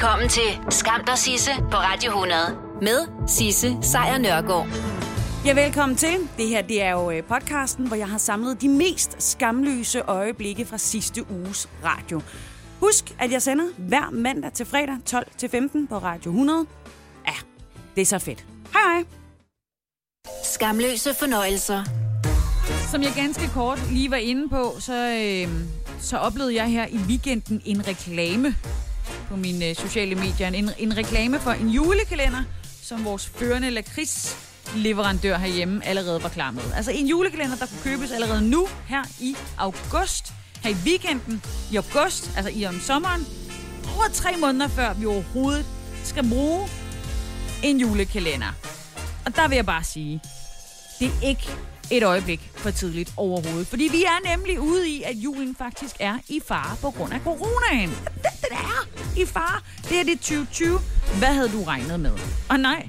Velkommen til Skam der Sisse på Radio 100 med Sisse Sejr Nørgaard. Ja, velkommen til. Det her det er jo øh, podcasten, hvor jeg har samlet de mest skamløse øjeblikke fra sidste uges radio. Husk, at jeg sender hver mandag til fredag 12 til 15 på Radio 100. Ja, det er så fedt. Hej hej. Skamløse fornøjelser. Som jeg ganske kort lige var inde på, så, øh, så oplevede jeg her i weekenden en reklame på mine øh, sociale medier. En, en reklame for en julekalender, som vores førende lakrids leverandør herhjemme allerede var klar med. Altså en julekalender, der kunne købes allerede nu, her i august, her i weekenden, i august, altså i om sommeren, over tre måneder før vi overhovedet skal bruge en julekalender. Og der vil jeg bare sige, det er ikke et øjeblik for tidligt overhovedet. Fordi vi er nemlig ude i, at julen faktisk er i fare på grund af coronaen. Det, det er i fare. Det er det 2020. Hvad havde du regnet med? Og nej,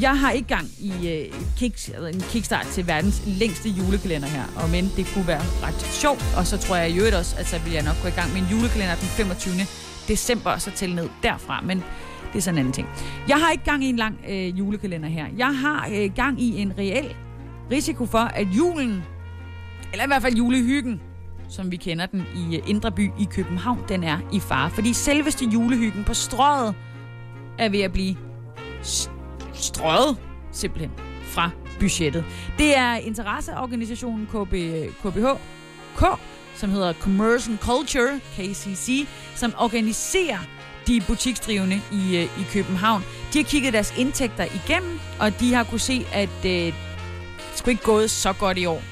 jeg har ikke gang i øh, kick, altså øh, en kickstart til verdens længste julekalender her, og men det kunne være ret sjovt. Og så tror jeg i øvrigt også, at så vil jeg nok gå i gang med en julekalender den 25. december, og så tælle ned derfra. Men det er sådan en anden ting. Jeg har ikke gang i en lang øh, julekalender her. Jeg har øh, gang i en reel risiko for, at julen, eller i hvert fald julehyggen, som vi kender den i øh, Indre By i København, den er i fare. Fordi selveste julehyggen på strøget er ved at blive strøget simpelthen fra budgettet. Det er interesseorganisationen KB, KBH, K, som hedder Commercial Culture, KCC, som organiserer de butiksdrivende i, øh, i København. De har kigget deres indtægter igennem, og de har kunne se, at øh, det ikke gået så godt i år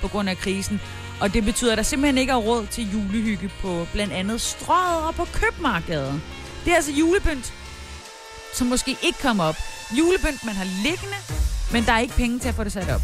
på grund af krisen. Og det betyder, at der simpelthen ikke er råd til julehygge på blandt andet strøget og på købmarkedet. Det er altså julepynt, som måske ikke kommer op. Julepynt, man har liggende, men der er ikke penge til at få det sat op.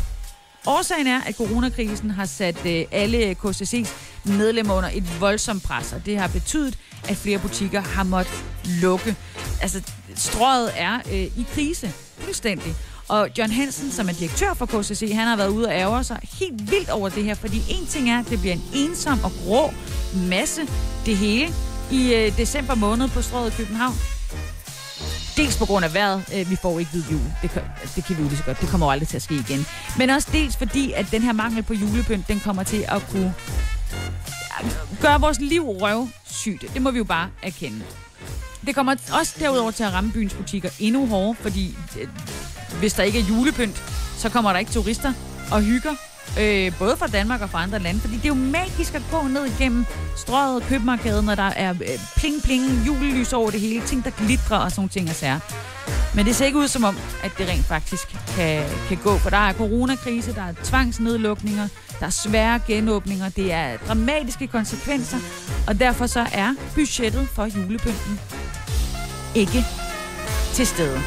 Årsagen er, at coronakrisen har sat øh, alle KCC's medlemmer under et voldsomt pres, og det har betydet, at flere butikker har måttet lukke. Altså, strøget er øh, i krise, fuldstændig. Og John Hansen, som er direktør for KCC, han har været ude og ærger sig helt vildt over det her, fordi en ting er, at det bliver en ensom og grå masse, det hele, i øh, december måned på strøget i København. Dels på grund af vejret, øh, vi får ikke hvid jul. Det, kan, det kan vi jo lige så godt. Det kommer jo aldrig til at ske igen. Men også dels fordi, at den her mangel på julepynt, den kommer til at kunne øh, gøre vores liv røvsygt. Det må vi jo bare erkende. Det kommer også derudover til at ramme byens butikker endnu hårdere, fordi øh, hvis der ikke er julepynt, så kommer der ikke turister og hygger. Øh, både fra Danmark og fra andre lande. Fordi det er jo magisk at gå ned igennem strøget købmarkedet, når der er øh, pling-pling, julelys over det hele, ting der glitrer og sådan ting og sager. Men det ser ikke ud som om, at det rent faktisk kan, kan gå, for der er coronakrise, der er tvangsnedlukninger, der er svære genåbninger, det er dramatiske konsekvenser, og derfor så er budgettet for julepynten ikke til stede.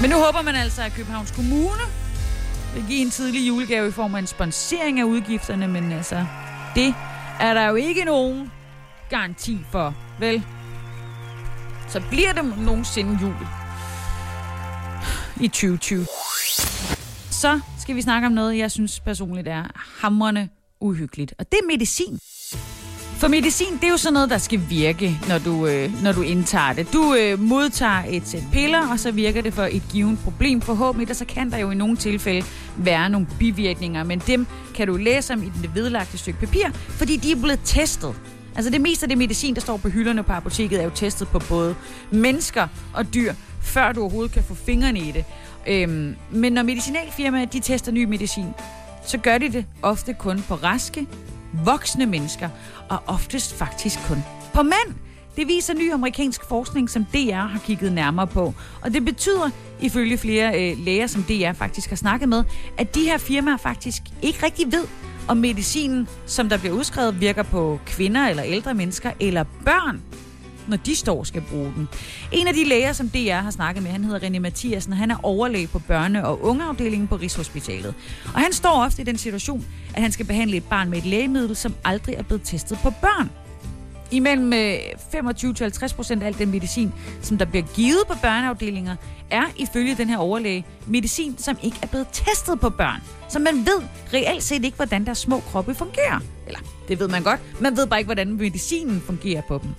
Men nu håber man altså, at Københavns Kommune vil give en tidlig julegave i form af en sponsering af udgifterne, men altså, det er der jo ikke nogen garanti for, vel? Så bliver det nogensinde jul i 2020. Så skal vi snakke om noget, jeg synes personligt er hamrende uhyggeligt, og det er medicin. For medicin, det er jo sådan noget, der skal virke, når du, øh, når du indtager det. Du øh, modtager et sæt piller, og så virker det for et givet problem forhåbentlig, der så kan der jo i nogle tilfælde være nogle bivirkninger, men dem kan du læse om i det vedlagte stykke papir, fordi de er blevet testet. Altså det meste af det medicin, der står på hylderne på apoteket, er jo testet på både mennesker og dyr, før du overhovedet kan få fingrene i det. Øhm, men når medicinalfirmaer de tester ny medicin, så gør de det ofte kun på raske, voksne mennesker, og oftest faktisk kun på mænd. Det viser ny amerikansk forskning, som DR har kigget nærmere på. Og det betyder, ifølge flere øh, læger, som DR faktisk har snakket med, at de her firmaer faktisk ikke rigtig ved, om medicinen, som der bliver udskrevet, virker på kvinder eller ældre mennesker eller børn når de står og skal bruge den. En af de læger, som DR har snakket med, han hedder René Mathiasen, han er overlæge på børne- og ungeafdelingen på Rigshospitalet. Og han står ofte i den situation, at han skal behandle et barn med et lægemiddel, som aldrig er blevet testet på børn. Imellem 25-50 øh, procent af al den medicin, som der bliver givet på børneafdelinger, er ifølge den her overlæge medicin, som ikke er blevet testet på børn. Så man ved reelt set ikke, hvordan deres små kroppe fungerer. Eller, det ved man godt. Man ved bare ikke, hvordan medicinen fungerer på dem.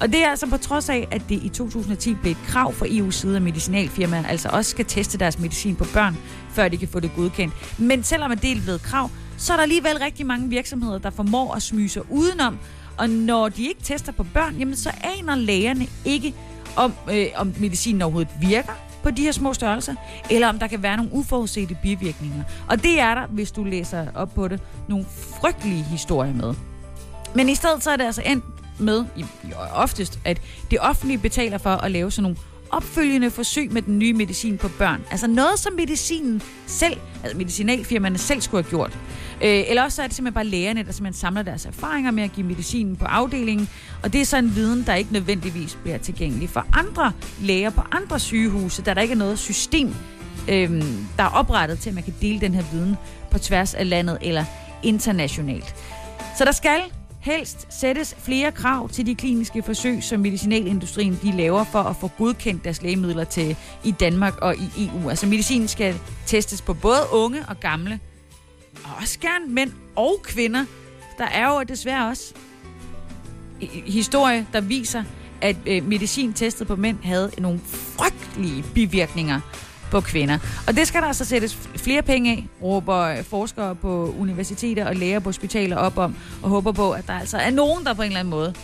Og det er altså på trods af, at det i 2010 blev et krav for EU's side af medicinalfirmaer, altså også skal teste deres medicin på børn, før de kan få det godkendt. Men selvom det er blevet krav, så er der alligevel rigtig mange virksomheder, der formår at smyge sig udenom. Og når de ikke tester på børn, jamen så aner lægerne ikke, om, øh, om medicinen overhovedet virker på de her små størrelser, eller om der kan være nogle uforudsete bivirkninger. Og det er der, hvis du læser op på det, nogle frygtelige historier med. Men i stedet så er det altså endt med, i, oftest, at det offentlige betaler for at lave sådan nogle opfølgende forsøg med den nye medicin på børn. Altså noget, som medicinen selv, altså medicinalfirmaerne selv skulle have gjort. Øh, eller også er det simpelthen bare lægerne, der simpelthen samler deres erfaringer med at give medicinen på afdelingen. Og det er så en viden, der ikke nødvendigvis bliver tilgængelig for andre læger på andre sygehuse, da der ikke er noget system, øh, der er oprettet til, at man kan dele den her viden på tværs af landet eller internationalt. Så der skal helst sættes flere krav til de kliniske forsøg, som medicinalindustrien de laver for at få godkendt deres lægemidler til i Danmark og i EU. Altså medicinen skal testes på både unge og gamle, og også gerne mænd og kvinder. Der er jo desværre også historie, der viser, at øh, medicin testet på mænd havde nogle frygtelige bivirkninger på kvinder. Og det skal der altså sættes flere penge af, råber forskere på universiteter og læger på hospitaler op om, og håber på, at der altså er nogen, der på en eller anden måde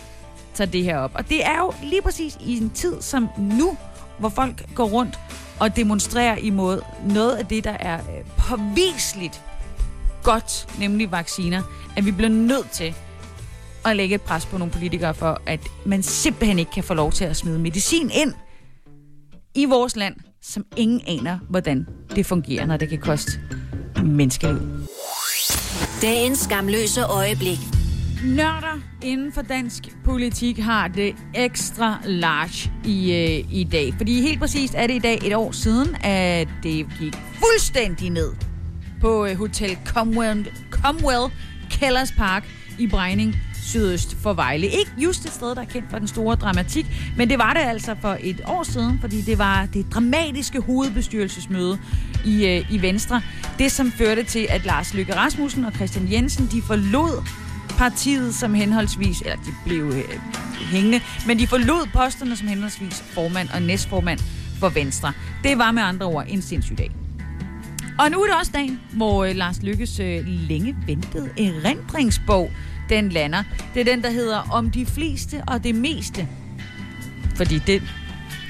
tager det her op. Og det er jo lige præcis i en tid som nu, hvor folk går rundt og demonstrerer imod noget af det, der er øh, påviseligt godt, nemlig vacciner, at vi bliver nødt til at lægge et pres på nogle politikere for, at man simpelthen ikke kan få lov til at smide medicin ind i vores land, som ingen aner, hvordan det fungerer, når det kan koste menneskeliv. Dagens skamløse øjeblik. Nørder inden for dansk politik har det ekstra large i, øh, i dag. Fordi helt præcist er det i dag et år siden, at det gik fuldstændig ned på øh, Hotel Comwell, Comwell Kellers Park i Brejning sydøst for Vejle. Ikke just et sted, der er kendt for den store dramatik, men det var det altså for et år siden, fordi det var det dramatiske hovedbestyrelsesmøde i, øh, i Venstre. Det, som førte til, at Lars Løkke Rasmussen og Christian Jensen, de forlod partiet som henholdsvis, eller de blev øh, hængende, men de forlod posterne som henholdsvis formand og næstformand for Venstre. Det var med andre ord en sindssyg dag. Og nu er det også dagen, hvor øh, Lars Lykkes øh, længe ventede erindringsbog, den lander. Det er den, der hedder Om de fleste og det meste. Fordi det,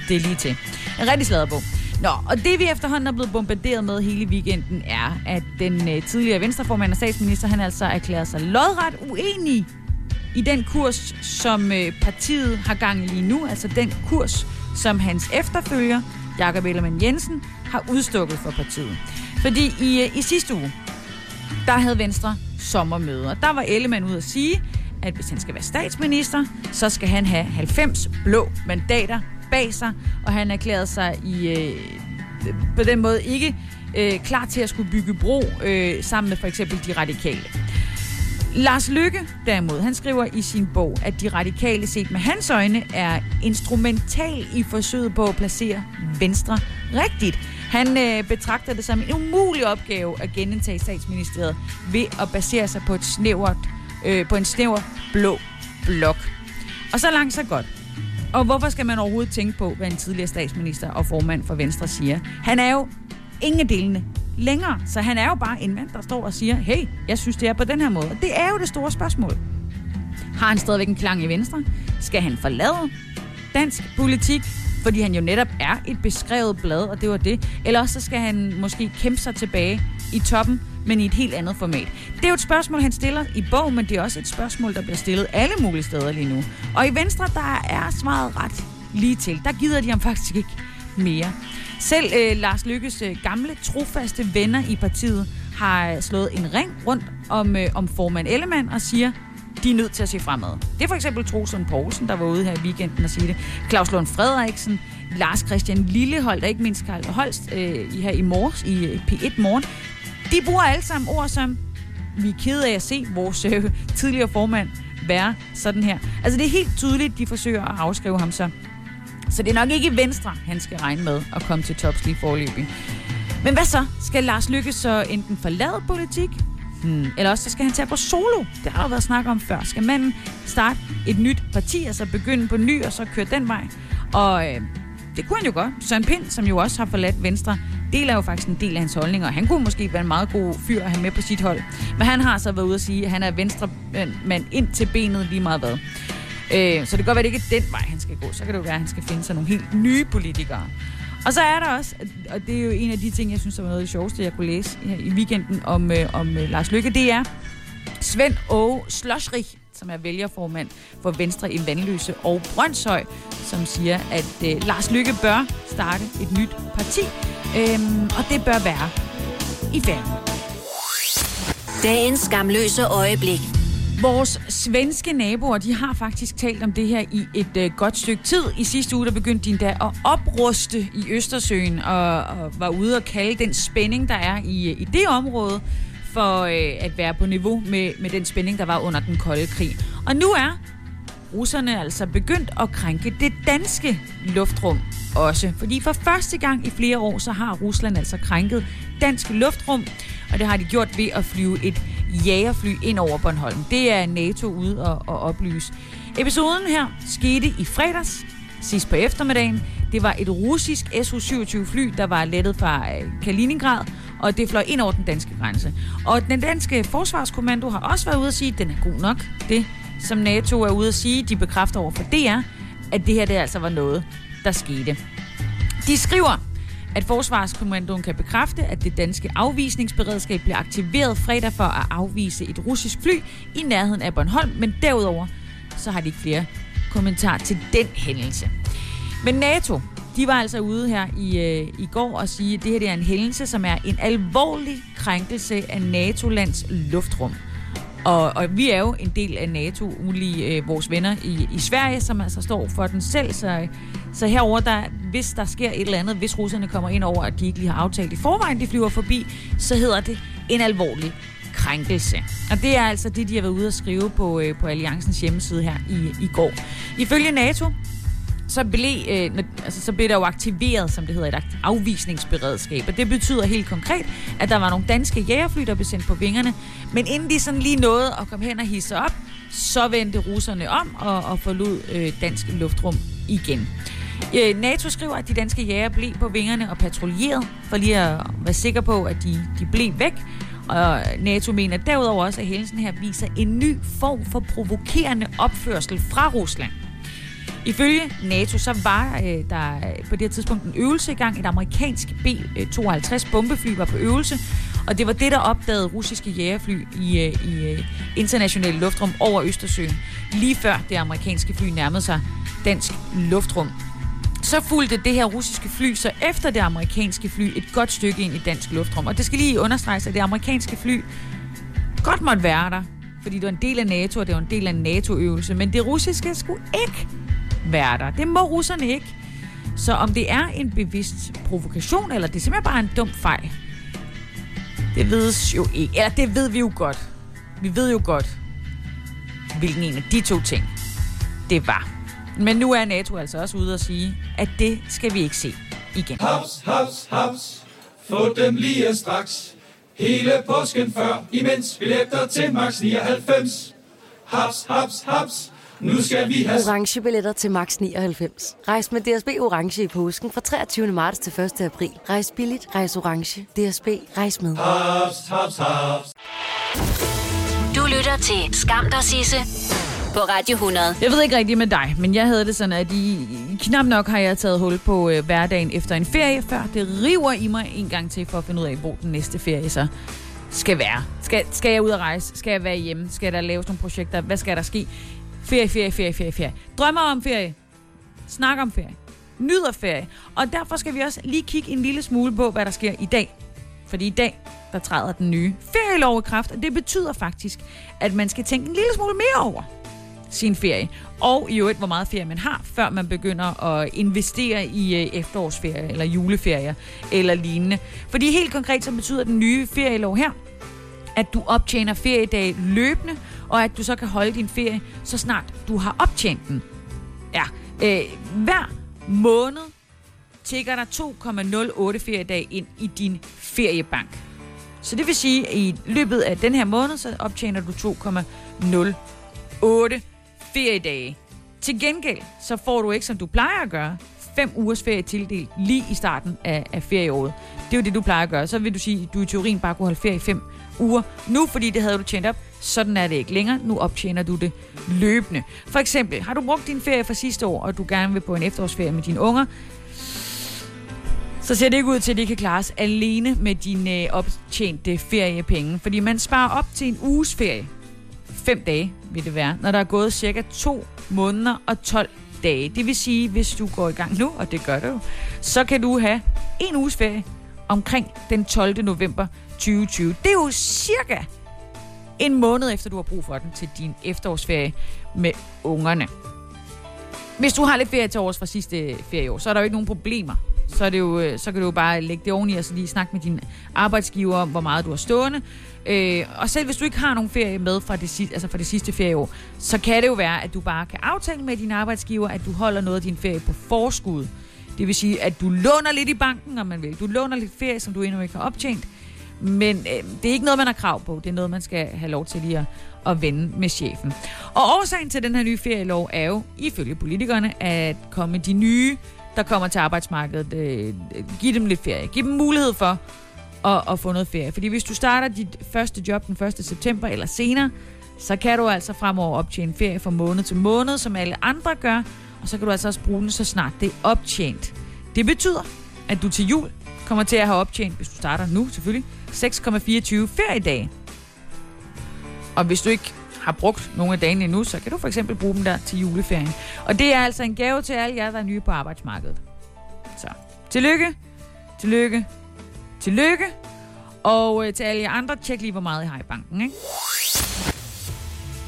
det er lige til. En rigtig sladderbog. Nå, og det vi efterhånden er blevet bombarderet med hele weekenden er, at den øh, tidligere venstreformand og statsminister, han altså erklærer sig lodret uenig i den kurs, som øh, partiet har gang i lige nu. Altså den kurs, som hans efterfølger, Jakob Ellemann Jensen, har udstukket for partiet. Fordi i, øh, i sidste uge, der havde Venstre sommermøder. Der var Ellemann ud at sige, at hvis han skal være statsminister, så skal han have 90 blå mandater bag sig, og han erklærede sig i, øh, på den måde ikke øh, klar til at skulle bygge bro øh, sammen med for eksempel de radikale. Lars Lykke derimod, han skriver i sin bog, at de radikale set med hans øjne er instrumental i forsøget på at placere Venstre rigtigt. Han øh, betragter det som en umulig opgave at genindtage statsministeriet ved at basere sig på, et snævert, øh, på en snæver blå blok. Og så langt så godt. Og hvorfor skal man overhovedet tænke på, hvad en tidligere statsminister og formand for Venstre siger? Han er jo ingen delene længere, så han er jo bare en mand, der står og siger, hey, jeg synes, det er på den her måde. Og det er jo det store spørgsmål. Har han stadigvæk en klang i Venstre? Skal han forlade dansk politik? Fordi han jo netop er et beskrevet blad, og det var det. Eller også så skal han måske kæmpe sig tilbage i toppen, men i et helt andet format. Det er jo et spørgsmål, han stiller i bog, men det er også et spørgsmål, der bliver stillet alle mulige steder lige nu. Og i Venstre, der er svaret ret lige til. Der gider de ham faktisk ikke mere. Selv øh, Lars Lykkes øh, gamle, trofaste venner i partiet har slået en ring rundt om, øh, om formand Ellemann og siger, de er nødt til at se fremad. Det er for eksempel Troelsen Poulsen, der var ude her i weekenden og sige det. Claus Lund Frederiksen, Lars Christian Lillehold, og ikke mindst Karl Holst øh, her i morges, i øh, P1 Morgen. De bruger alle sammen ord som, vi er kede af at se vores øh, tidligere formand være sådan her. Altså det er helt tydeligt, de forsøger at afskrive ham så. Så det er nok ikke Venstre, han skal regne med at komme til tops lige forløbig. Men hvad så? Skal Lars Lykke så enten forlade politik, Hmm. Eller også så skal han tage på solo. Det har der været snak om før. Skal manden starte et nyt parti, altså begynde på ny, og så køre den vej? Og øh, det kunne han jo godt. Søren Pind, som jo også har forladt Venstre, deler jo faktisk en del af hans holdninger. Han kunne måske være en meget god fyr at have med på sit hold. Men han har så været ude at sige, at han er venstre mand ind til benet lige meget hvad. Øh, så det kan godt være, at det ikke er den vej, han skal gå. Så kan det jo være, at han skal finde sig nogle helt nye politikere. Og så er der også, og det er jo en af de ting, jeg synes, der var noget af det sjoveste, jeg kunne læse her i weekenden om, øh, om øh, Lars Lykke, det er Svend Åge Slosrich, som er vælgerformand for Venstre i Vandløse og Brøndshøj, som siger, at øh, Lars Lykke bør starte et nyt parti, øhm, og det bør være i færd. Dagens skamløse øjeblik. Vores svenske naboer, de har faktisk talt om det her i et øh, godt stykke tid. I sidste uge, der begyndte de endda at opruste i Østersøen, og, og var ude og kalde den spænding, der er i, øh, i det område, for øh, at være på niveau med, med den spænding, der var under den kolde krig. Og nu er russerne altså begyndt at krænke det danske luftrum også. Fordi for første gang i flere år, så har Rusland altså krænket dansk luftrum, og det har de gjort ved at flyve et jagerfly ind over Bornholm. Det er NATO ude og, og oplyse. Episoden her skete i fredags, sidst på eftermiddagen. Det var et russisk Su-27 fly, der var lettet fra øh, Kaliningrad, og det fløj ind over den danske grænse. Og den danske forsvarskommando har også været ude at sige, at den er god nok. Det, som NATO er ude at sige, de bekræfter over for DR, at det her det altså var noget, der skete. De skriver, at Forsvarskommandoen kan bekræfte, at det danske afvisningsberedskab blev aktiveret fredag for at afvise et russisk fly i nærheden af Bornholm, men derudover så har de ikke flere kommentar til den hændelse. Men NATO, de var altså ude her i, øh, i går og sige, at det her det er en hændelse, som er en alvorlig krænkelse af NATO-lands luftrum. Og, og vi er jo en del af NATO, ulige øh, vores venner i, i Sverige, som altså står for den selv. Så, så herover der, hvis der sker et eller andet, hvis russerne kommer ind over, at de ikke lige har aftalt i forvejen, de flyver forbi, så hedder det en alvorlig krænkelse. Og det er altså det, de har været ude at skrive på, øh, på Alliancens hjemmeside her i, i går. Ifølge NATO, så blev, øh, altså, så blev der jo aktiveret, som det hedder, et afvisningsberedskab. Og det betyder helt konkret, at der var nogle danske jægerfly, der blev sendt på vingerne. Men inden de sådan lige nåede at komme hen og hisse op, så vendte russerne om og, og forlod øh, dansk luftrum igen. Øh, NATO skriver, at de danske jæger blev på vingerne og patruljeret, for lige at være sikker på, at de, de blev væk. Og NATO mener derudover også, at hændelsen her viser en ny form for provokerende opførsel fra Rusland. Ifølge NATO, så var øh, der øh, på det her tidspunkt en øvelse i gang. Et amerikansk B-52 øh, bombefly var på øvelse, og det var det, der opdagede russiske jægerfly i, øh, i øh, luftrum over Østersøen, lige før det amerikanske fly nærmede sig dansk luftrum. Så fulgte det her russiske fly så efter det amerikanske fly et godt stykke ind i dansk luftrum. Og det skal lige understreges, at det amerikanske fly godt måtte være der, fordi det var en del af NATO, og det var en del af en NATO-øvelse. Men det russiske skulle ikke være der. Det må russerne ikke. Så om det er en bevidst provokation, eller det er simpelthen bare en dum fejl, det ved jo ikke. Eller det ved vi jo godt. Vi ved jo godt, hvilken en af de to ting det var. Men nu er NATO altså også ude og sige, at det skal vi ikke se igen. Haps, haps, haps. Få dem lige straks. Hele påsken før, imens billetter til max 99. Haps, haps, haps. Nu skal vi have... Orange billetter til max 99. Rejs med DSB Orange i påsken fra 23. marts til 1. april. Rejs billigt, rejs orange. DSB, rejs med. Haps, haps, haps. Du lytter til Skam der Sisse på Radio 100. Jeg ved ikke rigtigt med dig, men jeg havde det sådan, at i, knap nok har jeg taget hul på øh, hverdagen efter en ferie, før det river i mig en gang til for at finde ud af, hvor den næste ferie så skal være. Skal, skal jeg ud og rejse? Skal jeg være hjemme? Skal der laves nogle projekter? Hvad skal der ske? Ferie, ferie, ferie, ferie, ferie. Drømmer om ferie. Snak om ferie. Nyder ferie. Og derfor skal vi også lige kigge en lille smule på, hvad der sker i dag. Fordi i dag, der træder den nye ferielov i kraft, og det betyder faktisk, at man skal tænke en lille smule mere over sin ferie. Og i øvrigt, hvor meget ferie man har, før man begynder at investere i øh, efterårsferie eller juleferier eller lignende. Fordi helt konkret så betyder den nye ferielov her, at du optjener feriedage løbende, og at du så kan holde din ferie, så snart du har optjent den. Ja, øh, hver måned tigger der 2,08 feriedage ind i din feriebank. Så det vil sige, at i løbet af den her måned, så optjener du 2,08 feriedage. Til gengæld, så får du ikke, som du plejer at gøre, fem ugers ferie tildelt lige i starten af, af ferieåret. Det er jo det, du plejer at gøre. Så vil du sige, at du i teorien bare kunne holde ferie i fem uger nu, fordi det havde du tjent op. Sådan er det ikke længere. Nu optjener du det løbende. For eksempel, har du brugt din ferie fra sidste år, og du gerne vil på en efterårsferie med dine unger, så ser det ikke ud til, at det kan klares alene med dine øh, optjente feriepenge. Fordi man sparer op til en uges ferie. Fem dage vil det være, når der er gået cirka to måneder og 12 dage. Det vil sige, hvis du går i gang nu, og det gør du så kan du have en uges ferie omkring den 12. november 2020. Det er jo cirka en måned efter, du har brug for den til din efterårsferie med ungerne. Hvis du har lidt ferie til års fra sidste ferieår, så er der jo ikke nogen problemer. Så, er det jo, øh, så kan du jo bare lægge det oveni og så lige snakke med din arbejdsgiver om, hvor meget du har stående. Øh, og selv hvis du ikke har nogen ferie med fra det, altså fra det sidste ferieår, så kan det jo være, at du bare kan aftale med din arbejdsgiver, at du holder noget af din ferie på forskud. Det vil sige, at du låner lidt i banken, om man vil. Du låner lidt ferie, som du endnu ikke har optjent. Men øh, det er ikke noget, man har krav på. Det er noget, man skal have lov til lige at, at vende med chefen. Og årsagen til den her nye ferielov er jo, ifølge politikerne, at komme de nye, der kommer til arbejdsmarkedet, øh, øh give dem lidt ferie. Giv dem mulighed for at, at få noget ferie. Fordi hvis du starter dit første job den 1. september eller senere, så kan du altså fremover optjene ferie fra måned til måned, som alle andre gør, og så kan du altså også bruge den, så snart det er optjent. Det betyder, at du til jul kommer til at have optjent, hvis du starter nu selvfølgelig, 6,24 feriedage. Og hvis du ikke har brugt nogle af dagene endnu, så kan du for eksempel bruge dem der til juleferien. Og det er altså en gave til alle jer, der er nye på arbejdsmarkedet. Så tillykke, tillykke, tillykke. Og øh, til alle jer andre, tjek lige, hvor meget I har i banken, ikke?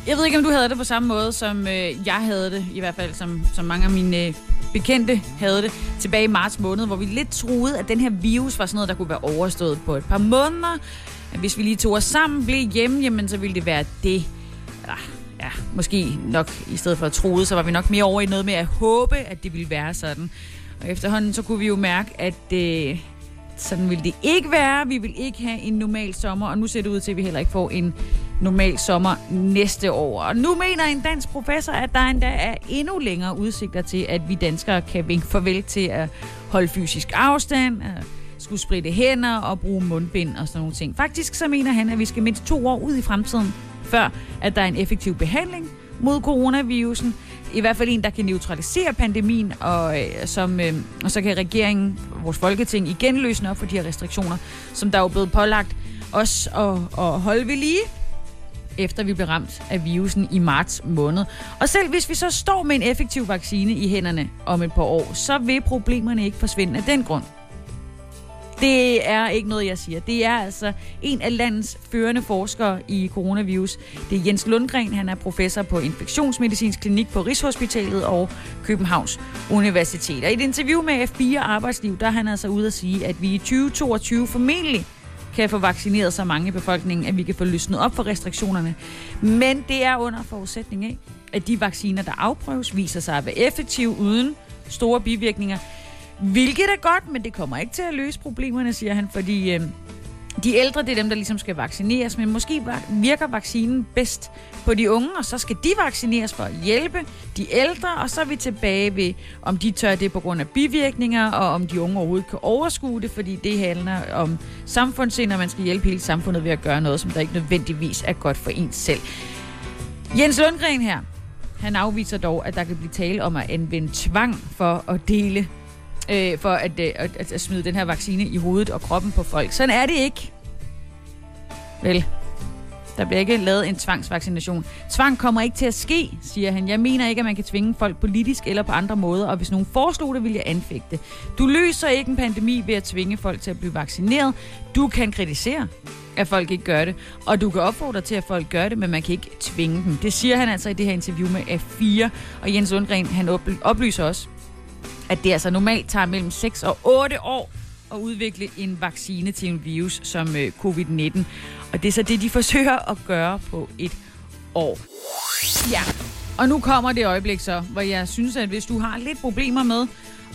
Jeg ved ikke, om du havde det på samme måde, som øh, jeg havde det, i hvert fald som, som mange af mine øh, bekendte havde det tilbage i marts måned, hvor vi lidt troede, at den her virus var sådan noget, der kunne være overstået på et par måneder. Hvis vi lige tog os sammen, blev hjemme, jamen så ville det være det. Ja, ja, måske nok i stedet for at troede, så var vi nok mere over i noget med at håbe, at det ville være sådan. Og efterhånden så kunne vi jo mærke, at øh, sådan vil det ikke være. Vi vil ikke have en normal sommer, og nu ser det ud til, at vi heller ikke får en normal sommer næste år. Og nu mener en dansk professor, at der endda er endnu længere udsigter til, at vi danskere kan vinke farvel til at holde fysisk afstand, at skulle spritte hænder og bruge mundbind og sådan nogle ting. Faktisk så mener han, at vi skal mindst to år ud i fremtiden, før at der er en effektiv behandling mod coronavirusen. I hvert fald en, der kan neutralisere pandemien, og, øh, som, øh, og så kan regeringen, vores folketing, igen løsne op for de her restriktioner, som der er jo blevet pålagt os at, at holde ved lige efter vi blev ramt af virusen i marts måned. Og selv hvis vi så står med en effektiv vaccine i hænderne om et par år, så vil problemerne ikke forsvinde af den grund. Det er ikke noget, jeg siger. Det er altså en af landets førende forskere i coronavirus. Det er Jens Lundgren. Han er professor på infektionsmedicinsk klinik på Rigshospitalet og Københavns Universitet. Og i et interview med F4 Arbejdsliv, der er han altså ude at sige, at vi i 2022 formentlig kan få vaccineret så mange i befolkningen, at vi kan få løsnet op for restriktionerne. Men det er under forudsætning af, at de vacciner, der afprøves, viser sig at være effektive uden store bivirkninger. Hvilket er godt, men det kommer ikke til at løse problemerne, siger han, fordi øh, de ældre, det er dem, der ligesom skal vaccineres, men måske virker vaccinen bedst på de unge, og så skal de vaccineres for at hjælpe de ældre, og så er vi tilbage ved, om de tør det på grund af bivirkninger, og om de unge overhovedet kan overskue det, fordi det handler om samfundssind, og man skal hjælpe hele samfundet ved at gøre noget, som der ikke nødvendigvis er godt for en selv. Jens Lundgren her, han afviser dog, at der kan blive tale om at anvende tvang for at dele øh, for at, øh, at, at smide den her vaccine i hovedet og kroppen på folk. Sådan er det ikke. Vel, der bliver ikke lavet en tvangsvaccination. Tvang kommer ikke til at ske, siger han. Jeg mener ikke, at man kan tvinge folk politisk eller på andre måder, og hvis nogen foreslog det, vil jeg anfægte. Du løser ikke en pandemi ved at tvinge folk til at blive vaccineret. Du kan kritisere, at folk ikke gør det, og du kan opfordre til, at folk gør det, men man kan ikke tvinge dem. Det siger han altså i det her interview med F4, og Jens Lundgren, han oplyser også, at det altså normalt tager mellem 6 og 8 år at udvikle en vaccine til en virus som øh, covid-19. Og det er så det, de forsøger at gøre på et år. Ja, og nu kommer det øjeblik så, hvor jeg synes, at hvis du har lidt problemer med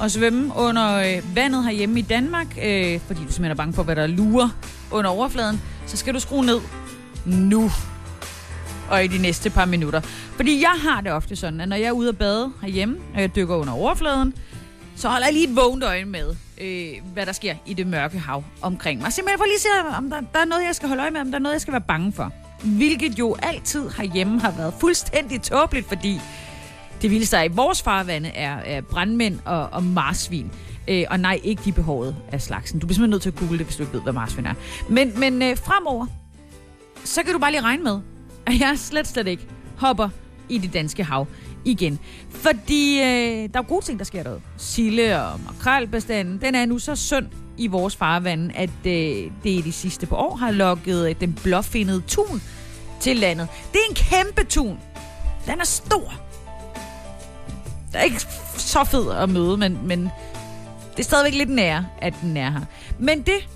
at svømme under øh, vandet herhjemme i Danmark, øh, fordi du simpelthen er bange for, hvad der lurer under overfladen, så skal du skrue ned nu og i de næste par minutter. Fordi jeg har det ofte sådan, at når jeg er ude at bade herhjemme, og jeg dykker under overfladen, så holder jeg lige et vågent øje med, øh, hvad der sker i det mørke hav omkring mig. Simpelthen for lige se, om der, der er noget, jeg skal holde øje med, om der er noget, jeg skal være bange for. Hvilket jo altid herhjemme har været fuldstændig tåbeligt, fordi det vildeste er i vores farvande er, er brandmænd og, og marsvin. Øh, og nej, ikke de behårede af slagsen. Du bliver simpelthen nødt til at google det, hvis du ikke ved, hvad marsvin er. Men, men øh, fremover, så kan du bare lige regne med, at jeg slet, slet ikke hopper i det danske hav igen. Fordi øh, der er gode ting, der sker derude. Sille og makrelbestanden, den er nu så sund i vores farvand, at øh, det i de sidste par år har lukket øh, den blåfindede tun til landet. Det er en kæmpe tun. Den er stor. Det er ikke så fed at møde, men, men det er stadigvæk lidt nær, at den er her. Men det,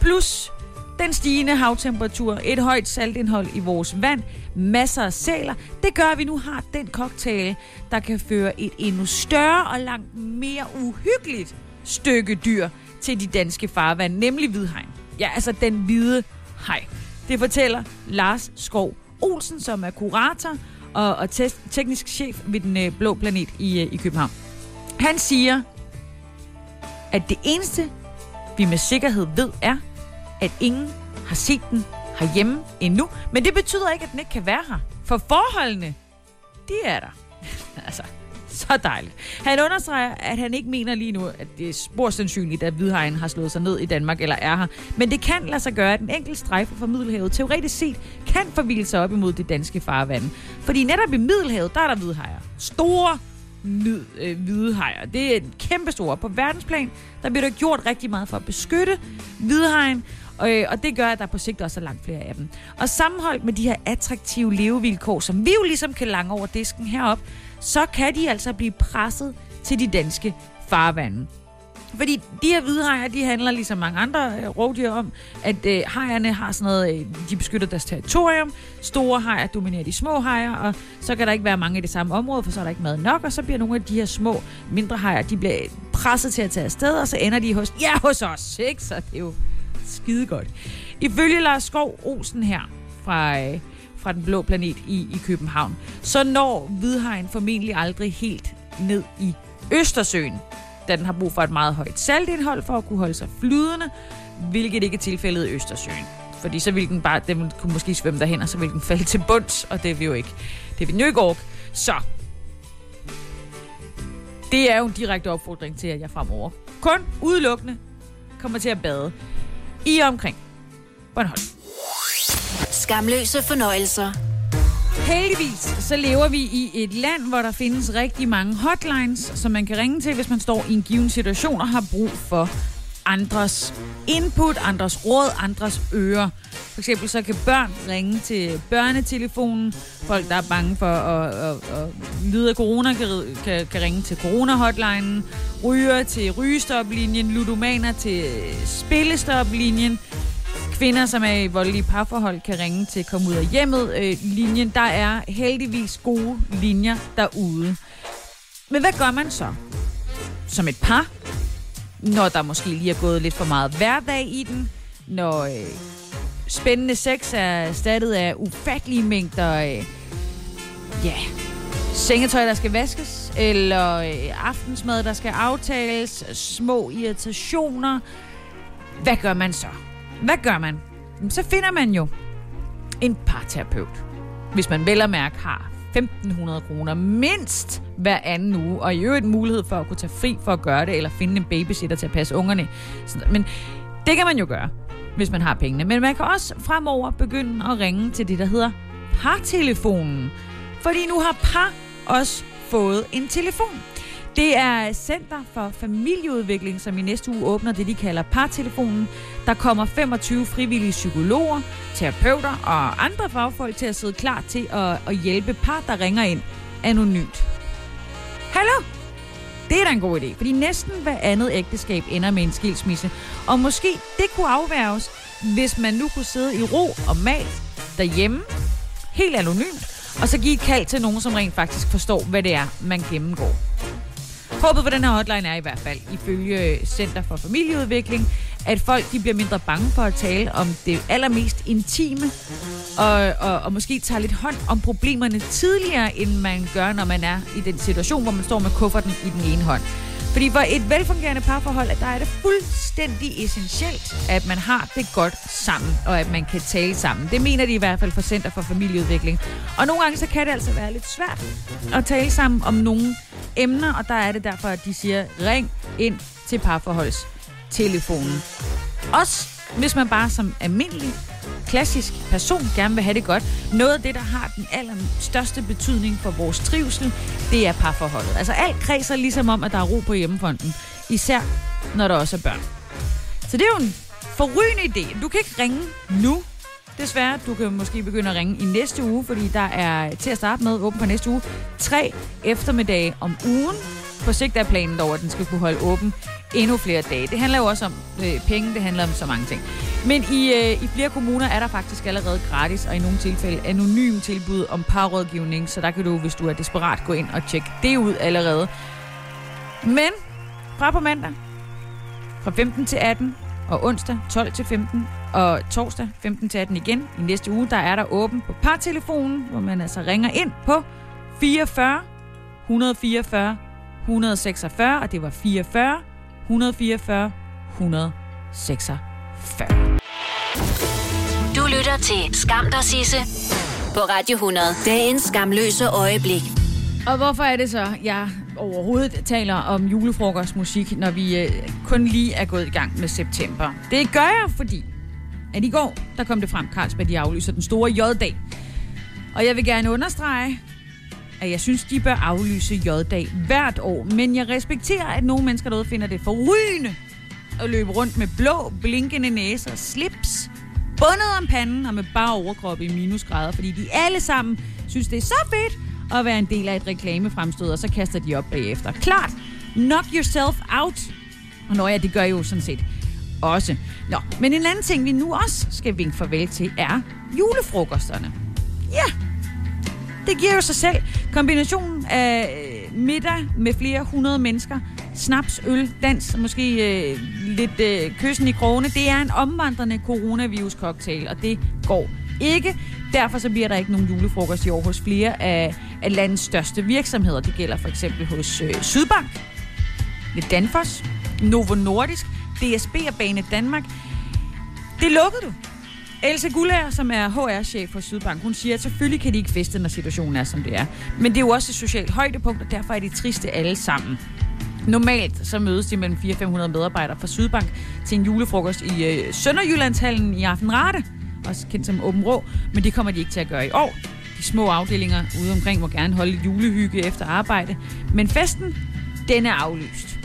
plus den stigende havtemperatur, et højt saltindhold i vores vand, masser af sæler, det gør, at vi nu har den cocktail, der kan føre et endnu større og langt mere uhyggeligt stykke dyr til de danske farvand, nemlig hvidhegn. Ja, altså den hvide hej. Det fortæller Lars Skov Olsen, som er kurator og, og te- teknisk chef ved den øh, blå planet i, øh, i København. Han siger, at det eneste, vi med sikkerhed ved, er, at ingen har set den herhjemme endnu. Men det betyder ikke, at den ikke kan være her. For forholdene, de er der. altså, så dejligt. Han understreger, at han ikke mener lige nu, at det er spor sandsynligt, at hvidhajen har slået sig ned i Danmark eller er her. Men det kan lade sig gøre, at en enkelt strejfe fra Middelhavet teoretisk set kan forvilde sig op imod det danske farvand. Fordi netop i Middelhavet, der er der hvidhajer. Store mid, øh, hvidehajer. Det er kæmpe store. På verdensplan, der bliver der gjort rigtig meget for at beskytte hvidhajen, øh, og det gør, at der på sigt også er langt flere af dem. Og sammenholdt med de her attraktive levevilkår, som vi jo ligesom kan lange over disken herop, så kan de altså blive presset til de danske farvande. Fordi de her hvidhajer, de handler ligesom mange andre øh, rovdyr om, at øh, hajerne har sådan noget, øh, de beskytter deres territorium, store hajer dominerer de små hajer, og så kan der ikke være mange i det samme område, for så er der ikke mad nok, og så bliver nogle af de her små, mindre hajer, de bliver presset til at tage afsted, og så ender de hos, ja, hos os, ikke? Så det er jo skide godt. Ifølge Lars Skov Olsen her fra, øh, fra Den Blå Planet i, i København, så når hvidhajen formentlig aldrig helt ned i Østersøen, da den har brug for et meget højt saltindhold for at kunne holde sig flydende, hvilket ikke er tilfældet i Østersøen. Fordi så ville den bare, den kunne måske svømme derhen, og så ville den falde til bunds, og det er vi jo ikke. Det er vi jo ikke orke. Så, det er jo en direkte opfordring til, at jeg fremover kun udelukkende kommer til at bade i og omkring Bornholm. Skamløse fornøjelser. Heldigvis så lever vi i et land, hvor der findes rigtig mange hotlines, som man kan ringe til, hvis man står i en given situation og har brug for andres input, andres råd, andres ører. For eksempel så kan børn ringe til børnetelefonen. Folk, der er bange for at, at, at lide af corona, kan, kan, kan ringe til corona-hotlinen. Ryger til rygestoplinjen. Ludomaner til spillestoplinjen kvinder, som er i voldelige parforhold, kan ringe til Kom ud af hjemmet øh, linjen. Der er heldigvis gode linjer derude. Men hvad gør man så? Som et par? Når der måske lige er gået lidt for meget hverdag i den? Når øh, spændende sex er erstattet af ufattelige mængder øh, ja, sengetøj, der skal vaskes? Eller øh, aftensmad, der skal aftales? Små irritationer? Hvad gør man så? Hvad gør man? Så finder man jo en parterapeut. Hvis man vel og mærke har 1.500 kroner mindst hver anden uge, og i øvrigt mulighed for at kunne tage fri for at gøre det, eller finde en babysitter til at passe ungerne. Men det kan man jo gøre, hvis man har pengene. Men man kan også fremover begynde at ringe til det, der hedder partelefonen. Fordi nu har par også fået en telefon. Det er Center for Familieudvikling, som i næste uge åbner det, de kalder partelefonen. Der kommer 25 frivillige psykologer, terapeuter og andre fagfolk til at sidde klar til at, at hjælpe par, der ringer ind anonymt. Hallo? Det er da en god idé, fordi næsten hver andet ægteskab ender med en skilsmisse. Og måske det kunne afværges, hvis man nu kunne sidde i ro og mag derhjemme, helt anonymt, og så give et kald til nogen, som rent faktisk forstår, hvad det er, man gennemgår. Håbet på den her hotline er i hvert fald, ifølge Center for Familieudvikling, at folk de bliver mindre bange for at tale om det allermest intime, og, og, og måske tager lidt hånd om problemerne tidligere, end man gør, når man er i den situation, hvor man står med kufferten i den ene hånd. Fordi for et velfungerende parforhold, at der er det fuldstændig essentielt, at man har det godt sammen, og at man kan tale sammen. Det mener de i hvert fald for Center for Familieudvikling. Og nogle gange så kan det altså være lidt svært at tale sammen om nogle emner, og der er det derfor, at de siger, ring ind til parforholdstelefonen. Også hvis man bare som almindelig klassisk person gerne vil have det godt. Noget af det, der har den allerstørste betydning for vores trivsel, det er parforholdet. Altså alt kredser ligesom om, at der er ro på hjemmefronten. Især når der også er børn. Så det er jo en forrygende idé. Du kan ikke ringe nu, desværre. Du kan måske begynde at ringe i næste uge, fordi der er til at starte med åben for næste uge tre eftermiddage om ugen. På sigt er planen dog, at den skal kunne holde åben endnu flere dage. Det handler jo også om øh, penge, det handler om så mange ting. Men i, øh, i flere kommuner er der faktisk allerede gratis, og i nogle tilfælde anonym tilbud om parrådgivning, så der kan du, hvis du er desperat, gå ind og tjekke det ud allerede. Men fra på mandag, fra 15 til 18, og onsdag 12 til 15, og torsdag 15 til 18 igen i næste uge, der er der åben på partelefonen, hvor man altså ringer ind på 44 144 146, og det var 44 144 146. Du lytter til Skam der Sisse på Radio 100. Dagens skamløse øjeblik. Og hvorfor er det så, jeg overhovedet taler om julefrokostmusik, når vi øh, kun lige er gået i gang med september? Det gør jeg, fordi at i går, der kom det frem, Carlsberg, de aflyser den store J-dag. Og jeg vil gerne understrege, at jeg synes, de bør aflyse J-dag hvert år. Men jeg respekterer, at nogle mennesker derude finder det forrygende at løbe rundt med blå, blinkende næser, slips, bundet om panden og med bare overkrop i minusgrader, fordi de alle sammen synes, det er så fedt at være en del af et reklamefremstød, og så kaster de op bagefter. Klart, knock yourself out. Og når ja, det gør jo sådan set også. Nå, men en anden ting, vi nu også skal vinke farvel til, er julefrokosterne. Ja, det giver jo sig selv. Kombinationen af øh, middag med flere hundrede mennesker, snaps, øl, dans måske øh, lidt øh, kyssen i krogene, det er en omvandrende coronavirus-cocktail, og det går ikke. Derfor så bliver der ikke nogen julefrokost i år hos flere af, af landets største virksomheder. Det gælder for eksempel hos øh, Sydbank, ved Danfoss, Novo Nordisk, DSB og Bane Danmark. Det lukkede du. Else Gullager, som er HR-chef for Sydbank, hun siger, at selvfølgelig kan de ikke feste, når situationen er, som det er. Men det er jo også et socialt højdepunkt, og derfor er de triste alle sammen. Normalt så mødes de mellem 400-500 medarbejdere fra Sydbank til en julefrokost i øh, Sønderjyllandshallen i Aftenrate, også kendt som Åben Rå, men det kommer de ikke til at gøre i år. De små afdelinger ude omkring må gerne holde julehygge efter arbejde, men festen, den er aflyst.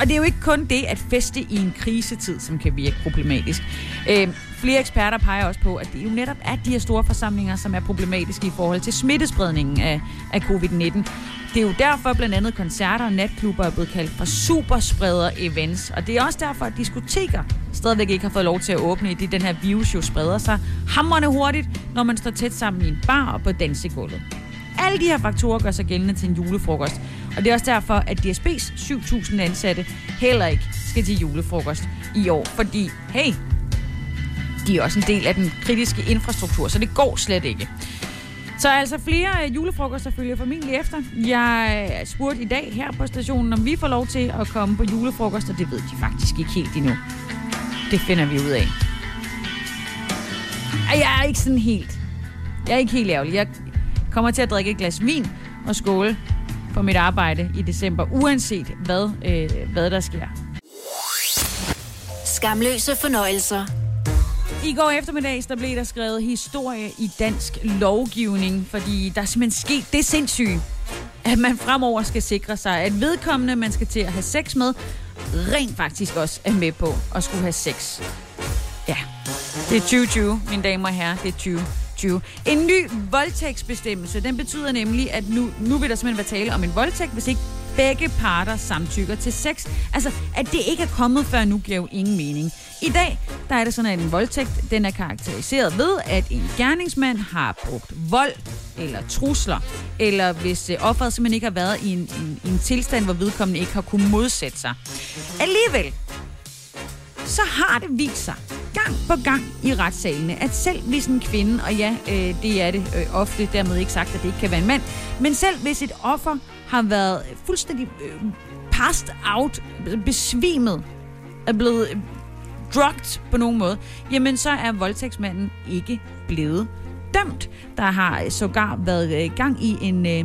Og det er jo ikke kun det at feste i en krisetid, som kan virke problematisk. Øh, flere eksperter peger også på, at det jo netop er de her store forsamlinger, som er problematiske i forhold til smittespredningen af, af covid-19. Det er jo derfor blandt andet koncerter og natklubber er blevet kaldt for superspreder-events. Og det er også derfor, at diskoteker stadigvæk ikke har fået lov til at åbne, i det den her virus jo spreder sig hamrende hurtigt, når man står tæt sammen i en bar og på dansegulvet. Alle de her faktorer gør sig gældende til en julefrokost. Og det er også derfor, at DSB's 7.000 ansatte heller ikke skal til julefrokost i år. Fordi, hey, de er også en del af den kritiske infrastruktur, så det går slet ikke. Så altså flere øh, julefrokoster følger formentlig efter. Jeg spurgte i dag her på stationen, om vi får lov til at komme på julefrokost, og det ved de faktisk ikke helt endnu. Det finder vi ud af. Jeg er ikke sådan helt... Jeg er ikke helt ærgerlig. Jeg kommer til at drikke et glas vin og skåle på mit arbejde i december, uanset hvad, øh, hvad der sker. Skamløse fornøjelser. I går eftermiddags, der blev der skrevet historie i dansk lovgivning, fordi der er simpelthen sket det sindssyge, at man fremover skal sikre sig, at vedkommende, man skal til at have sex med, rent faktisk også er med på at skulle have sex. Ja, det er 2020, mine damer og herrer, det er 2020. En ny voldtægtsbestemmelse, den betyder nemlig, at nu, nu vil der simpelthen være tale om en voldtægt, hvis ikke begge parter samtykker til sex. Altså, at det ikke er kommet før nu, giver jo ingen mening. I dag, der er det sådan, at en voldtægt, den er karakteriseret ved, at en gerningsmand har brugt vold eller trusler, eller hvis øh, offeret simpelthen ikke har været i en, en, en tilstand, hvor vedkommende ikke har kunnet modsætte sig. Alligevel, så har det vist sig gang på gang i retssalene, at selv hvis en kvinde, og ja, øh, det er det øh, ofte, dermed ikke sagt, at det ikke kan være en mand, men selv hvis et offer har været fuldstændig øh, passed out, besvimet, er blevet øh, drugged på nogen måde, jamen så er voldtægtsmanden ikke blevet dømt. Der har sågar været øh, gang i en øh,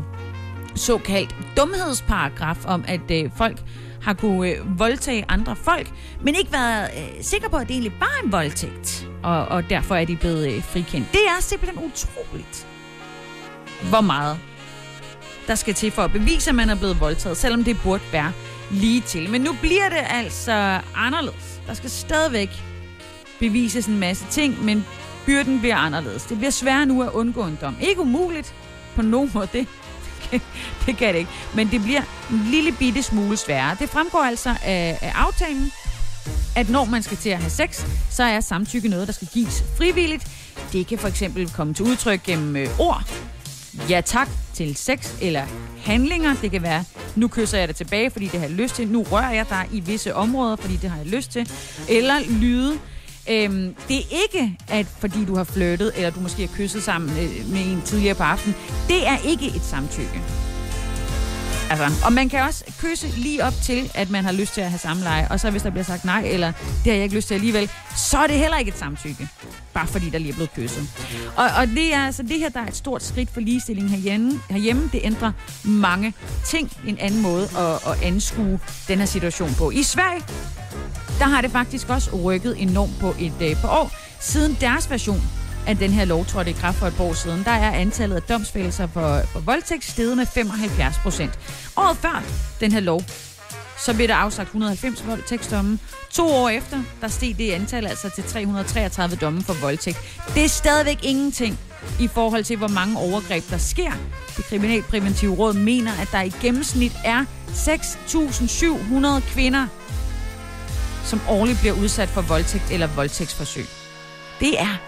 såkaldt dumhedsparagraf om, at øh, folk har kunne øh, voldtage andre folk, men ikke været øh, på, at det egentlig var en voldtægt. Og, og derfor er de blevet øh, frikendt. Det er simpelthen utroligt, hvor meget der skal til for at bevise, at man er blevet voldtaget, selvom det burde være lige til. Men nu bliver det altså anderledes. Der skal stadigvæk bevises en masse ting, men byrden bliver anderledes. Det bliver sværere nu at undgå en dom. Ikke umuligt på nogen måde, det, det kan det ikke. Men det bliver en lille bitte smule sværere. Det fremgår altså af, af aftalen, at når man skal til at have sex, så er samtykke noget, der skal gives frivilligt. Det kan for eksempel komme til udtryk gennem øh, ord, ja tak til sex eller handlinger. Det kan være, nu kysser jeg dig tilbage, fordi det har jeg lyst til. Nu rører jeg dig i visse områder, fordi det har jeg lyst til. Eller lyde. Øhm, det er ikke, at fordi du har flyttet, eller du måske har kysset sammen øh, med en tidligere på aftenen. Det er ikke et samtykke. Altså, og man kan også kysse lige op til, at man har lyst til at have samleje, og så hvis der bliver sagt nej, eller det har jeg ikke lyst til alligevel, så er det heller ikke et samtykke. Bare fordi der lige er blevet kysset. Og, og det er altså det her, der er et stort skridt for ligestilling herhjemme. herhjemme. Det ændrer mange ting, en anden måde at, at anskue den her situation på. I Sverige, der har det faktisk også rykket enormt på et øh, par år. Siden deres version at den her lov trådte i kraft for et år siden, der er antallet af domsfældelser for, for voldtægt steget med 75 procent. Året før den her lov, så blev der afsagt 190 voldtægtsdomme. To år efter, der steg det antal altså til 333 domme for voldtægt. Det er stadigvæk ingenting i forhold til, hvor mange overgreb der sker. Det kriminalpræventive råd mener, at der i gennemsnit er 6.700 kvinder, som årligt bliver udsat for voldtægt eller voldtægtsforsøg. Det er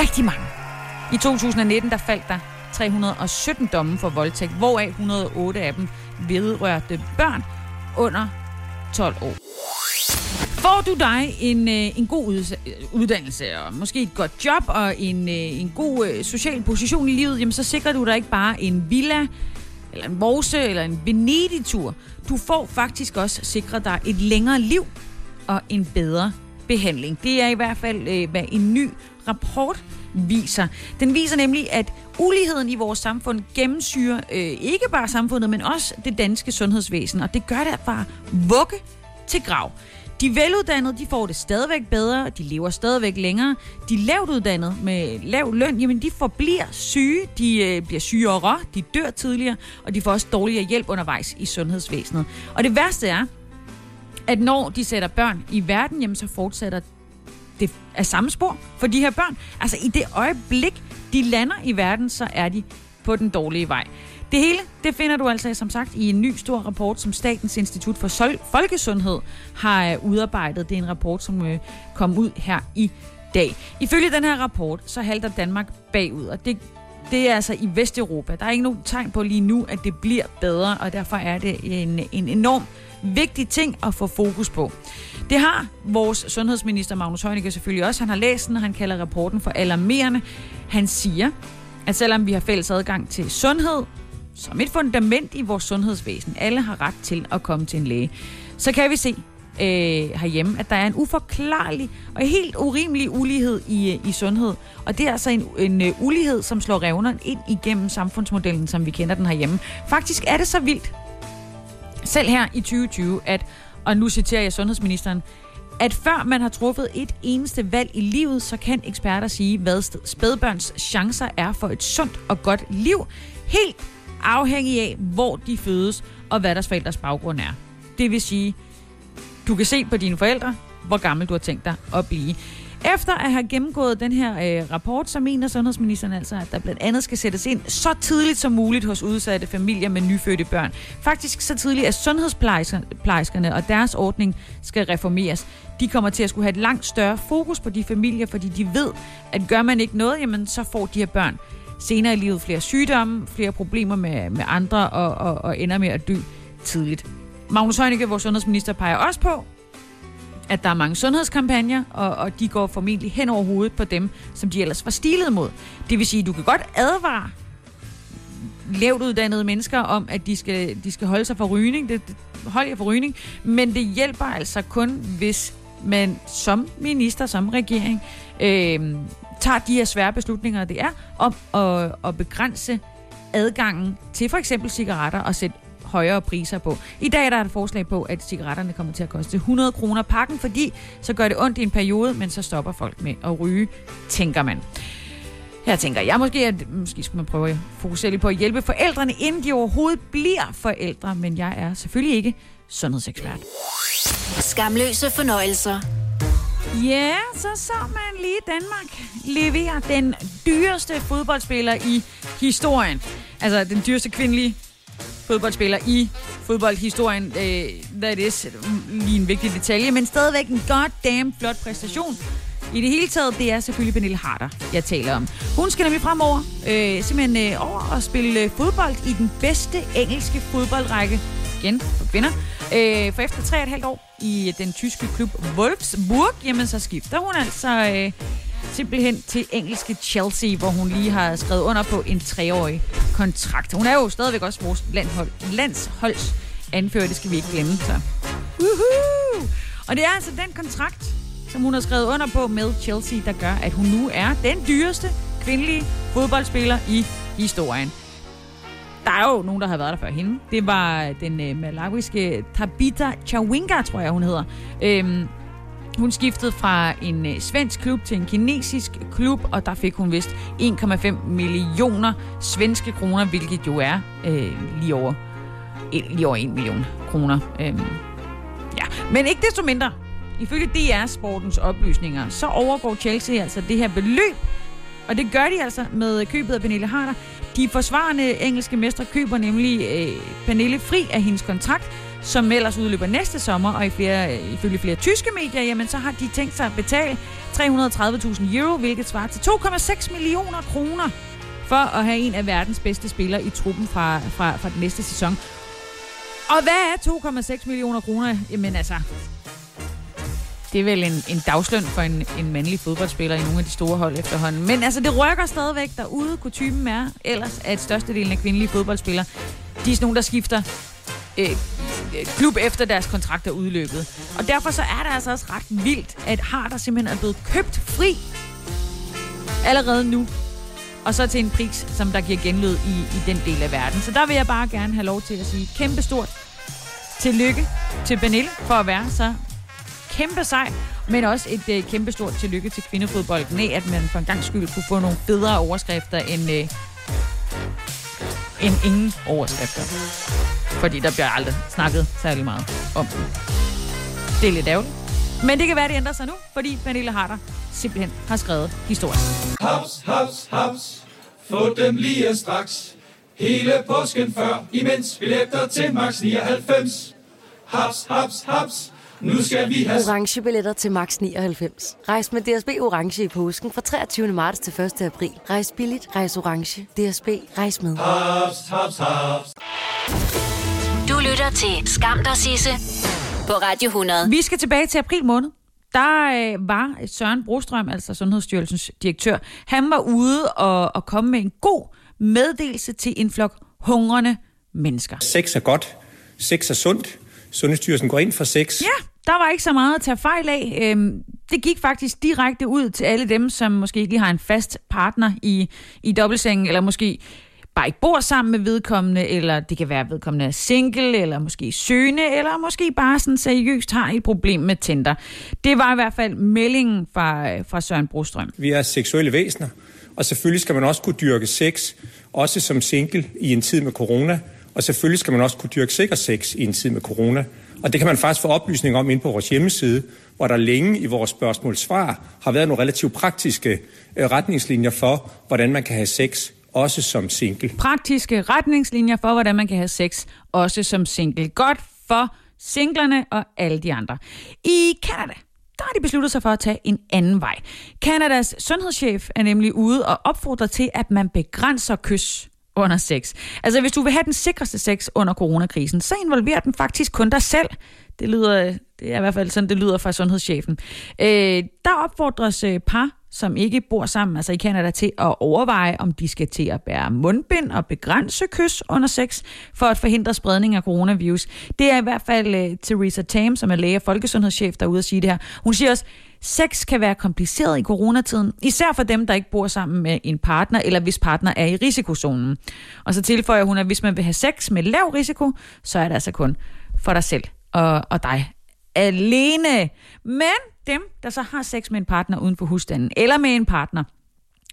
rigtig mange. I 2019 der faldt der 317 domme for voldtægt, hvoraf 108 af dem vedrørte børn under 12 år. Får du dig en, øh, en god uddannelse, og måske et godt job, og en, øh, en god øh, social position i livet, jamen så sikrer du dig ikke bare en villa, eller en Vorse, eller en Venedig-tur. Du får faktisk også sikret dig et længere liv og en bedre behandling. Det er i hvert fald, øh, hvad en ny rapport viser. Den viser nemlig, at uligheden i vores samfund gennemsyrer øh, ikke bare samfundet, men også det danske sundhedsvæsen, og det gør det bare vugge til grav. De veluddannede, de får det stadigvæk bedre, de lever stadigvæk længere. De lavt uddannede med lav løn, jamen de forbliver syge, de øh, bliver sygere, de dør tidligere, og de får også dårligere hjælp undervejs i sundhedsvæsenet. Og det værste er, at når de sætter børn i verden, jamen så fortsætter det af samme spor for de her børn. Altså i det øjeblik, de lander i verden, så er de på den dårlige vej. Det hele, det finder du altså som sagt i en ny stor rapport, som Statens Institut for Folkesundhed har øh, udarbejdet. Det er en rapport, som øh, kom ud her i dag. Ifølge den her rapport, så halter Danmark bagud, og det, det er altså i Vesteuropa. Der er ikke nogen tegn på lige nu, at det bliver bedre, og derfor er det en, en enorm vigtig ting at få fokus på. Det har vores sundhedsminister Magnus Heunicke selvfølgelig også. Han har læst den, og han kalder rapporten for alarmerende. Han siger, at selvom vi har fælles adgang til sundhed, som et fundament i vores sundhedsvæsen, alle har ret til at komme til en læge, så kan vi se øh, herhjemme, at der er en uforklarlig og helt urimelig ulighed i, øh, i sundhed. Og det er altså en, en øh, ulighed, som slår revner ind igennem samfundsmodellen, som vi kender den herhjemme. Faktisk er det så vildt, selv her i 2020, at, og nu citerer jeg sundhedsministeren, at før man har truffet et eneste valg i livet, så kan eksperter sige, hvad spædbørns chancer er for et sundt og godt liv, helt afhængig af, hvor de fødes og hvad deres forældres baggrund er. Det vil sige, du kan se på dine forældre, hvor gammel du har tænkt dig at blive. Efter at have gennemgået den her øh, rapport, så mener sundhedsministeren altså, at der blandt andet skal sættes ind så tidligt som muligt hos udsatte familier med nyfødte børn. Faktisk så tidligt, at sundhedsplejerskerne og deres ordning skal reformeres. De kommer til at skulle have et langt større fokus på de familier, fordi de ved, at gør man ikke noget, jamen så får de her børn senere i livet flere sygdomme, flere problemer med, med andre og, og, og ender med at dø tidligt. Magnus Heunicke, vores sundhedsminister, peger også på, at der er mange sundhedskampagner, og, og de går formentlig hen over hovedet på dem, som de ellers var stilet mod. Det vil sige, at du kan godt advare lavt uddannede mennesker om, at de skal, de skal holde sig for rygning. Det, det, hold jer for rygning. Men det hjælper altså kun, hvis man som minister, som regering, øh, tager de her svære beslutninger, det er, om at, at begrænse adgangen til for eksempel cigaretter og sætte højere priser på. I dag der er der et forslag på, at cigaretterne kommer til at koste 100 kroner pakken, fordi så gør det ondt i en periode, men så stopper folk med at ryge, tænker man. Her tænker jeg måske, at måske skulle man prøve at fokusere lidt på at hjælpe forældrene, inden de overhovedet bliver forældre, men jeg er selvfølgelig ikke sundhedsekspert. Skamløse fornøjelser. Ja, så så man lige Danmark levere den dyreste fodboldspiller i historien. Altså den dyreste kvindelige fodboldspiller i fodboldhistorien. Øh, that is lige en vigtig detalje, men stadigvæk en goddamn flot præstation. I det hele taget, det er selvfølgelig Pernille Harder, jeg taler om. Hun skal nemlig fremover øh, simpelthen øh, over og spille øh, fodbold i den bedste engelske fodboldrække. Igen for kvinder. Øh, for efter tre og et halvt år i øh, den tyske klub Wolfsburg, jamen så skifter hun altså øh, simpelthen til engelske Chelsea, hvor hun lige har skrevet under på en treårig kontrakt. Hun er jo stadigvæk også vores landhold, landsholds anfører, det skal vi ikke glemme. Så. Woohoo! Og det er altså den kontrakt, som hun har skrevet under på med Chelsea, der gør, at hun nu er den dyreste kvindelige fodboldspiller i historien. Der er jo nogen, der har været der før hende. Det var den øh, malawiske Tabitha Chawinga, tror jeg, hun hedder. Øhm, hun skiftede fra en øh, svensk klub til en kinesisk klub, og der fik hun vist 1,5 millioner svenske kroner, hvilket jo er øh, lige, over, lige over 1 million kroner. Øhm, ja. Men ikke desto mindre, ifølge DR Sportens oplysninger, så overgår Chelsea altså det her beløb, og det gør de altså med købet af Pernille Harder. De forsvarende engelske mestre køber nemlig øh, Pernille fri af hendes kontrakt, som ellers udløber næste sommer, og i flere, ifølge flere tyske medier, jamen, så har de tænkt sig at betale 330.000 euro, hvilket svarer til 2,6 millioner kroner for at have en af verdens bedste spillere i truppen fra, fra, fra den næste sæson. Og hvad er 2,6 millioner kroner? Jamen altså, det er vel en, en dagsløn for en, en mandlig fodboldspiller i nogle af de store hold efterhånden. Men altså, det rykker stadigvæk derude. Kutumen er ellers, at størstedelen af kvindelige fodboldspillere, de er sådan nogle, der skifter øh, Øh, klub efter deres kontrakt er udløbet. Og derfor så er det altså også ret vildt, at Harder simpelthen er blevet købt fri allerede nu. Og så til en pris, som der giver genlyd i, i den del af verden. Så der vil jeg bare gerne have lov til at sige kæmpe stort tillykke til Benil for at være så kæmpe sej, men også et øh, kæmpe stort tillykke til kvindefodbolden af, at man for en gang skyld kunne få nogle bedre overskrifter end, øh, end ingen overskrifter. Fordi der bliver aldrig snakket særlig meget om dem. Det er lidt ærgerligt. Men det kan være, at det ændrer sig nu, fordi Pernille Harder simpelthen har skrevet historien. Haps, haps, haps. Få dem lige straks. Hele påsken før, imens billetter til max 99. Haps, haps, haps. Nu skal vi have... Orange billetter til max 99. Rejs med DSB Orange i påsken fra 23. marts til 1. april. Rejs billigt, rejs orange. DSB, rejs med. Haps, haps, haps. Du lytter til Skam dig, Sisse, på Radio 100. Vi skal tilbage til april måned. Der øh, var Søren Brostrøm, altså Sundhedsstyrelsens direktør, han var ude og, og komme med en god meddelelse til en flok hungrende mennesker. Sex er godt. Sex er sundt. Sundhedsstyrelsen går ind for sex. Ja, der var ikke så meget at tage fejl af. Øhm, det gik faktisk direkte ud til alle dem, som måske ikke lige har en fast partner i, i dobbeltsengen, eller måske bare ikke bor sammen med vedkommende, eller det kan være, vedkommende er single, eller måske søgende, eller måske bare sådan seriøst har et problem med Tinder. Det var i hvert fald meldingen fra, fra Søren Brostrøm. Vi er seksuelle væsener, og selvfølgelig skal man også kunne dyrke sex, også som single i en tid med corona. Og selvfølgelig skal man også kunne dyrke sikker sex i en tid med corona. Og det kan man faktisk få oplysning om ind på vores hjemmeside, hvor der længe i vores spørgsmål-svar har været nogle relativt praktiske øh, retningslinjer for, hvordan man kan have sex, også som single. Praktiske retningslinjer for, hvordan man kan have sex, også som single. Godt for singlerne og alle de andre. I Canada, der har de besluttet sig for at tage en anden vej. Kanadas sundhedschef er nemlig ude og opfordrer til, at man begrænser kys under sex. Altså, hvis du vil have den sikreste sex under coronakrisen, så involverer den faktisk kun dig selv. Det lyder Det er i hvert fald sådan, det lyder fra sundhedschefen. Øh, der opfordres øh, par, som ikke bor sammen, altså i Canada, til at overveje, om de skal til at bære mundbind og begrænse kys under sex, for at forhindre spredning af coronavirus. Det er i hvert fald øh, Theresa Tam, som er læge og folkesundhedschef, der er ude at sige det her. Hun siger også, Sex kan være kompliceret i coronatiden, især for dem, der ikke bor sammen med en partner, eller hvis partner er i risikozonen. Og så tilføjer hun, at hvis man vil have sex med lav risiko, så er det altså kun for dig selv og, og dig alene. Men dem, der så har sex med en partner uden for husstanden, eller med en partner,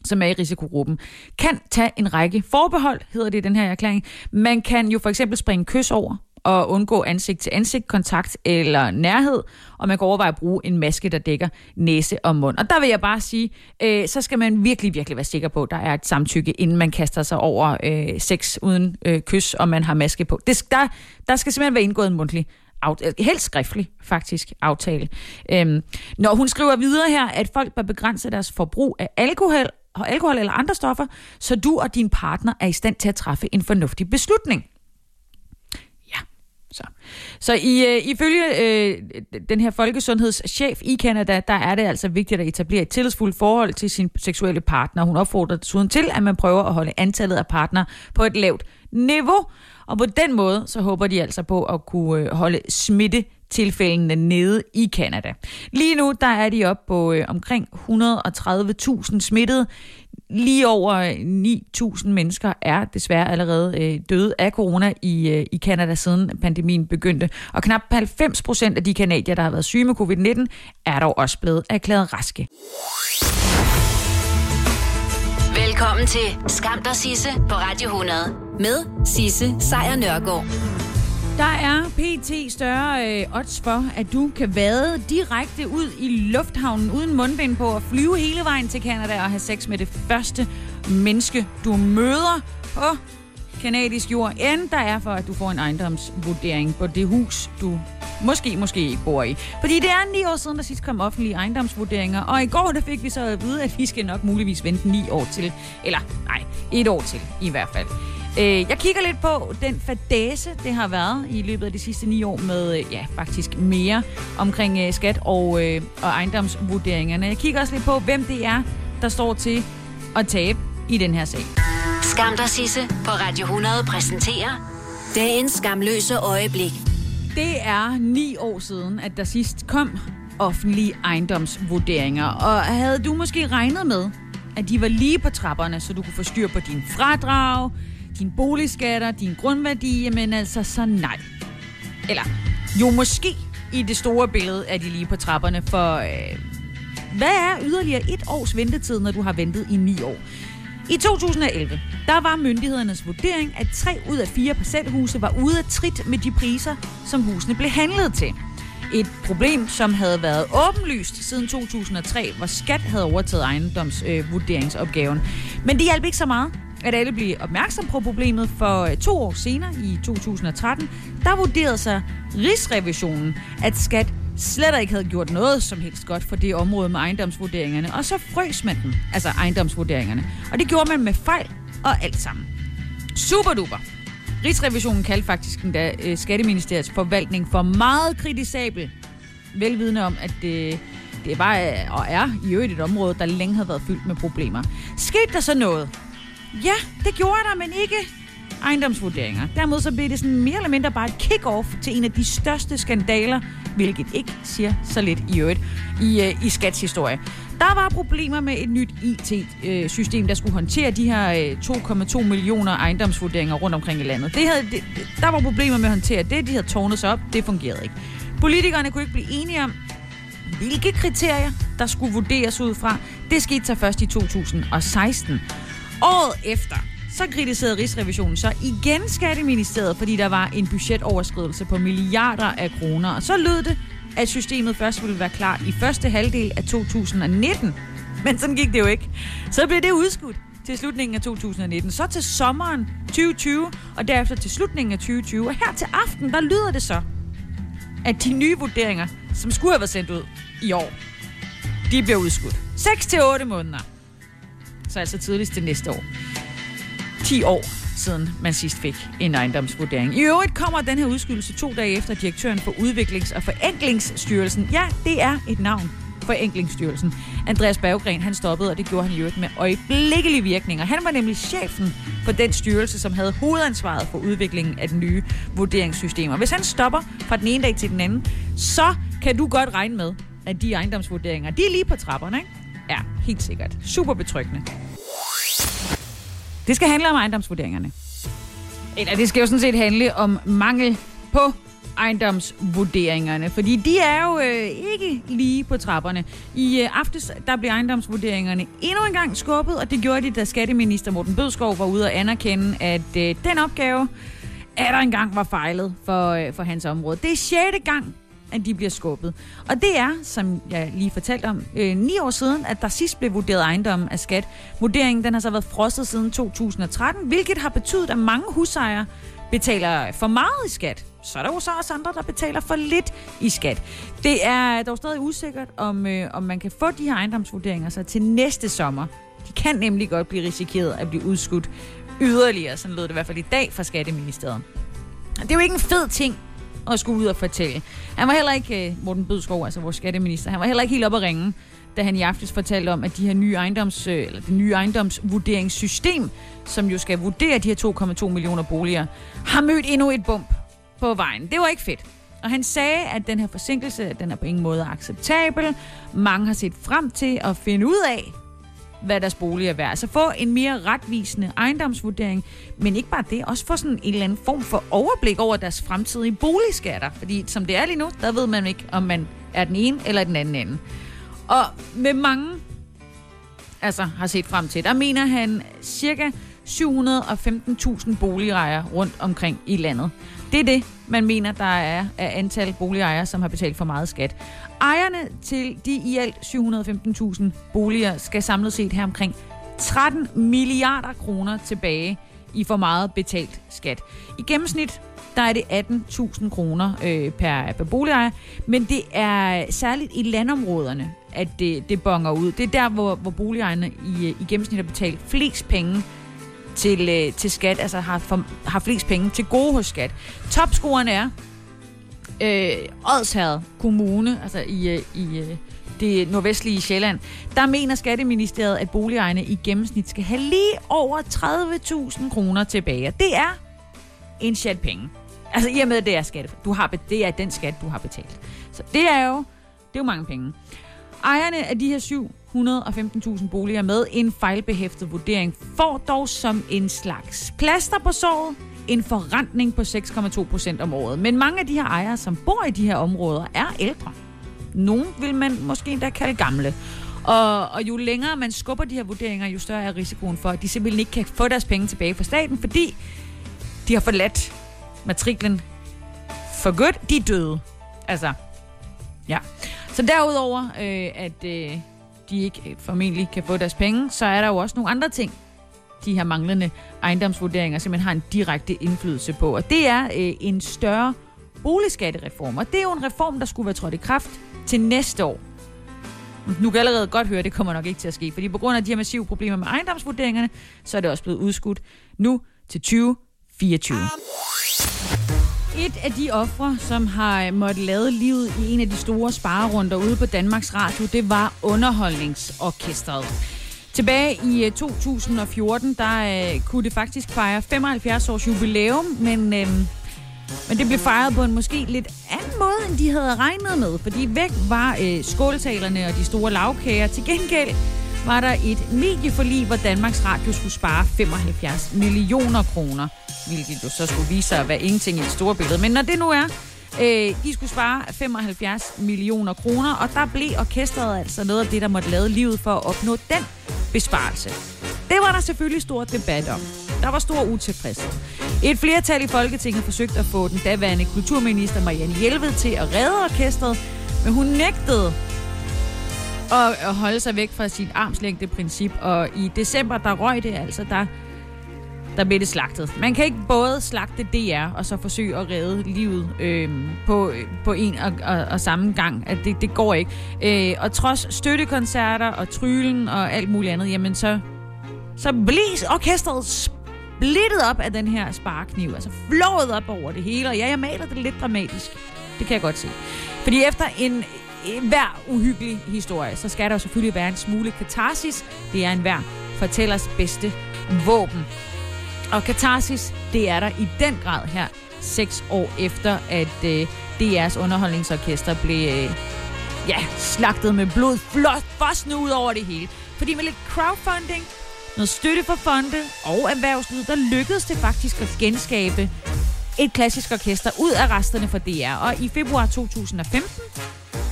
som er i risikogruppen, kan tage en række forbehold, hedder det i den her erklæring. Man kan jo for eksempel springe kys over, og undgå ansigt-til-ansigt kontakt eller nærhed, og man kan overveje at bruge en maske, der dækker næse og mund. Og der vil jeg bare sige, øh, så skal man virkelig, virkelig være sikker på, at der er et samtykke, inden man kaster sig over øh, sex uden øh, kys, og man har maske på. Det, der, der skal simpelthen være indgået en mundtlig øh, helt skriftlig faktisk aftale. Øhm, når hun skriver videre her, at folk bør begrænse deres forbrug af alkohol, alkohol eller andre stoffer, så du og din partner er i stand til at træffe en fornuftig beslutning. Så, så i, øh, ifølge øh, den her folkesundhedschef i Kanada, der er det altså vigtigt at etablere et tillidsfuldt forhold til sin seksuelle partner. Hun opfordrer desuden til, at man prøver at holde antallet af partner på et lavt niveau. Og på den måde, så håber de altså på at kunne øh, holde smitte tilfældene nede i Kanada. Lige nu der er de op på øh, omkring 130.000 smittede. Lige over øh, 9.000 mennesker er desværre allerede øh, døde af corona i, øh, i Canada siden pandemien begyndte. Og knap 90 procent af de kanadier, der har været syge med covid-19, er dog også blevet erklæret raske. Velkommen til Skam der Sisse på Radio 100 med Sisse Sejr Nørgaard. Der er pt. større øh, odds for, at du kan vade direkte ud i lufthavnen uden mundbind på og flyve hele vejen til Canada og have sex med det første menneske, du møder på kanadisk jord, end der er for, at du får en ejendomsvurdering på det hus, du måske, måske ikke bor i. Fordi det er ni år siden, der sidst kom offentlige ejendomsvurderinger, og i går der fik vi så at vide, at vi skal nok muligvis vente ni år til. Eller nej, et år til i hvert fald. Øh, jeg kigger lidt på den fadase, det har været i løbet af de sidste ni år med, øh, ja, faktisk mere omkring øh, skat og, og ejendomsvurderingerne. Jeg kigger også lidt på, hvem det er, der står til at tabe i den her sag. Skam der Sisse på Radio 100 præsenterer dagens skamløse øjeblik. Det er ni år siden, at der sidst kom offentlige ejendomsvurderinger. Og havde du måske regnet med, at de var lige på trapperne, så du kunne få styr på din fradrag, din boligskatter, din grundværdi, men altså så nej. Eller jo måske i det store billede er de lige på trapperne, for øh, hvad er yderligere et års ventetid, når du har ventet i ni år? I 2011, der var myndighedernes vurdering, at tre ud af fire parcelhuse var ude af trit med de priser, som husene blev handlet til. Et problem, som havde været åbenlyst siden 2003, hvor skat havde overtaget ejendomsvurderingsopgaven. Øh, Men det hjalp ikke så meget at alle blev opmærksom på problemet, for øh, to år senere, i 2013, der vurderede sig Rigsrevisionen, at skat slet ikke havde gjort noget som helst godt for det område med ejendomsvurderingerne, og så frøs man den, altså ejendomsvurderingerne. Og det gjorde man med fejl og alt sammen. Super duper. Rigsrevisionen kaldte faktisk den øh, Skatteministeriets forvaltning for meget kritisabel, velvidende om, at øh, det, det var og er i øvrigt et område, der længe havde været fyldt med problemer. Skete der så noget? Ja, det gjorde der, men ikke ejendomsvurderinger. Dermed så blev det sådan mere eller mindre bare et kick-off til en af de største skandaler, hvilket ikke siger så lidt i øvrigt i, øh, i Skats historie. Der var problemer med et nyt IT-system, der skulle håndtere de her øh, 2,2 millioner ejendomsvurderinger rundt omkring i landet. Det havde, det, der var problemer med at håndtere det, de havde tårnet sig op, det fungerede ikke. Politikerne kunne ikke blive enige om, hvilke kriterier, der skulle vurderes ud fra. Det skete så først i 2016. Året efter, så kritiserede Rigsrevisionen så igen Skatteministeriet, fordi der var en budgetoverskridelse på milliarder af kroner. Og så lød det, at systemet først ville være klar i første halvdel af 2019. Men sådan gik det jo ikke. Så blev det udskudt til slutningen af 2019, så til sommeren 2020, og derefter til slutningen af 2020. Og her til aften, der lyder det så, at de nye vurderinger, som skulle have været sendt ud i år, de bliver udskudt. 6 til 8 måneder så altså tidligst det næste år. 10 år siden man sidst fik en ejendomsvurdering. I øvrigt kommer den her udskydelse to dage efter direktøren for Udviklings- og Forenklingsstyrelsen. Ja, det er et navn. Forenklingsstyrelsen. Andreas Berggren, han stoppede, og det gjorde han i øvrigt med øjeblikkelige virkninger. Han var nemlig chefen for den styrelse, som havde hovedansvaret for udviklingen af den nye vurderingssystem. Og hvis han stopper fra den ene dag til den anden, så kan du godt regne med, at de ejendomsvurderinger, de er lige på trapperne, ikke? Ja, helt sikkert. Super betryggende. Det skal handle om ejendomsvurderingerne. Eller det skal jo sådan set handle om mangel på ejendomsvurderingerne, fordi de er jo øh, ikke lige på trapperne. I øh, aftes der blev ejendomsvurderingerne endnu en gang skubbet, og det gjorde de, da skatteminister Morten Bødskov var ude og anerkende, at øh, den opgave er der engang var fejlet for, øh, for hans område. Det er sjette gang, at de bliver skubbet. Og det er, som jeg lige fortalte om, øh, ni år siden, at der sidst blev vurderet ejendom af skat. Vurderingen den har så været frosset siden 2013, hvilket har betydet, at mange husejere betaler for meget i skat. Så er der jo så også andre, der betaler for lidt i skat. Det er dog stadig usikkert, om, øh, om man kan få de her ejendomsvurderinger så til næste sommer. De kan nemlig godt blive risikeret at blive udskudt yderligere. Sådan lød det i hvert fald i dag fra Skatteministeriet. Det er jo ikke en fed ting og skulle ud og fortælle. Han var heller ikke, øh, Morten Bødskov, altså vores skatteminister, han var heller ikke helt op at ringe, da han i aftes fortalte om, at de her nye ejendoms, øh, eller det nye ejendomsvurderingssystem, som jo skal vurdere de her 2,2 millioner boliger, har mødt endnu et bump på vejen. Det var ikke fedt. Og han sagde, at den her forsinkelse, den er på ingen måde acceptabel. Mange har set frem til at finde ud af, hvad deres bolig er værd. Altså få en mere retvisende ejendomsvurdering, men ikke bare det, også få sådan en eller anden form for overblik over deres fremtidige boligskatter. Fordi som det er lige nu, der ved man ikke, om man er den ene eller den anden ende. Og med mange altså, har set frem til, der mener han cirka 715.000 boligejere rundt omkring i landet. Det er det, man mener, der er af antal boligejere, som har betalt for meget skat. Ejerne til de i alt 715.000 boliger skal samlet set have omkring 13 milliarder kroner tilbage i for meget betalt skat. I gennemsnit der er det 18.000 kroner øh, per, per boligejer, men det er særligt i landområderne, at det, det bonger ud. Det er der, hvor, hvor boligejerne i, øh, i gennemsnit har betalt flest penge til, øh, til skat, altså har, for, har flest penge til gode hos skat. Topscoren er øh, Odsherred Kommune, altså i, øh, i øh, det nordvestlige Sjælland, der mener Skatteministeriet, at boligejerne i gennemsnit skal have lige over 30.000 kroner tilbage. Det er en chat penge. Altså i og med, at det er skat. Du har, det er den skat, du har betalt. Så det er jo, det er jo mange penge. Ejerne af de her 715.000 boliger med en fejlbehæftet vurdering får dog som en slags plaster på såret en forrentning på 6,2 procent om året. Men mange af de her ejere, som bor i de her områder, er ældre. Nogle vil man måske endda kalde gamle. Og, og jo længere man skubber de her vurderinger, jo større er risikoen for, at de simpelthen ikke kan få deres penge tilbage fra staten, fordi de har forladt matriklen for godt. De er døde. Altså, ja. Så derudover, øh, at øh, de ikke øh, formentlig kan få deres penge, så er der jo også nogle andre ting, de her manglende ejendomsvurderinger simpelthen har en direkte indflydelse på. Og det er øh, en større boligskattereform. Og det er jo en reform, der skulle være trådt i kraft til næste år. Nu kan jeg allerede godt høre, at det kommer nok ikke til at ske, fordi på grund af de her massive problemer med ejendomsvurderingerne, så er det også blevet udskudt nu til 2024. Et af de ofre, som har måttet lade livet i en af de store sparerunder ude på Danmarks Radio, det var Underholdningsorkestret. Tilbage i øh, 2014, der øh, kunne det faktisk fejre 75 års jubilæum, men, øh, men det blev fejret på en måske lidt anden måde, end de havde regnet med. Fordi væk var øh, skåltalerne og de store lavkager. Til gengæld var der et medieforlig, hvor Danmarks Radio skulle spare 75 millioner kroner. Hvilket jo så skulle vise sig at være ingenting i det store billede. Men når det nu er, øh, de skulle spare 75 millioner kroner, og der blev orkestret altså noget af det, der måtte lade livet for at opnå den besparelse. Det var der selvfølgelig stor debat om. Der var stor utilfredshed. Et flertal i Folketinget forsøgte at få den daværende kulturminister Marianne Hjelved til at redde orkestret, men hun nægtede at holde sig væk fra sit armslængde princip, og i december, der røg det altså, der, der blev det slagtet. Man kan ikke både slagte DR og så forsøge at redde livet øh, på, på en og, og, og samme gang. At det, det går ikke. Øh, og trods støttekoncerter og trylen og alt muligt andet, jamen så, så blev orkestret splittet op af den her sparkniv. Altså flået op over det hele. Og ja, jeg maler det lidt dramatisk. Det kan jeg godt se. Fordi efter en en hver uhyggelig historie, så skal der jo selvfølgelig være en smule katarsis. Det er en hver fortællers bedste våben. Og katarsis, det er der i den grad her, seks år efter, at øh, DR's underholdningsorkester blev øh, ja, slagtet med blod, flot, fossende ud over det hele. Fordi med lidt crowdfunding, noget støtte fra fonde og erhvervslivet, der lykkedes det faktisk at genskabe et klassisk orkester ud af resterne fra DR. Og i februar 2015,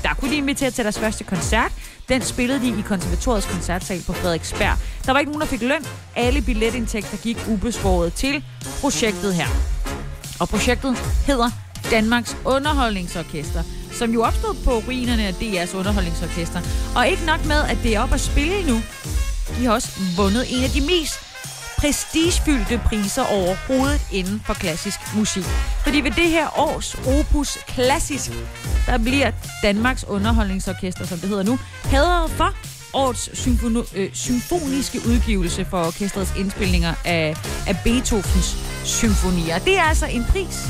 der kunne de invitere til deres første koncert. Den spillede de i konservatoriets koncertsal på Frederiksberg. Der var ikke nogen, der fik løn. Alle billetindtægter gik ubeskåret til projektet her. Og projektet hedder Danmarks Underholdningsorkester, som jo opstod på ruinerne af DR's Underholdningsorkester. Og ikke nok med, at det er op at spille nu. De har også vundet en af de mest prestigefyldte priser overhovedet inden for klassisk musik. Fordi ved det her års Opus Klassisk, der bliver Danmarks Underholdningsorkester, som det hedder nu, hædret for årets symfoni- øh, symfoniske udgivelse for orkestrets indspilninger af, af Beethovens symfonier. Det er altså en pris,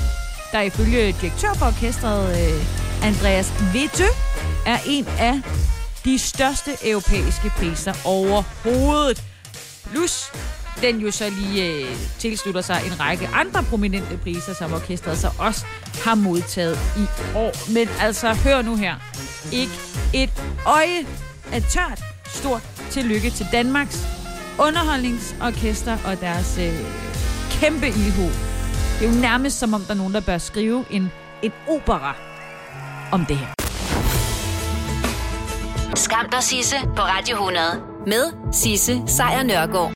der ifølge direktør for orkestret, øh, Andreas Witte, er en af de største europæiske priser overhovedet. Plus den jo så lige øh, tilslutter sig en række andre prominente priser, som orkestret så også har modtaget i år. Men altså, hør nu her. Ikke et øje er tørt. Stort tillykke til Danmarks underholdningsorkester og deres øh, kæmpe ildhu. Det er jo nærmest som om, der er nogen, der bør skrive en, en opera om det her. Skam dig, Sisse, på Radio 100. Med Sisse Sejr Nørgaard.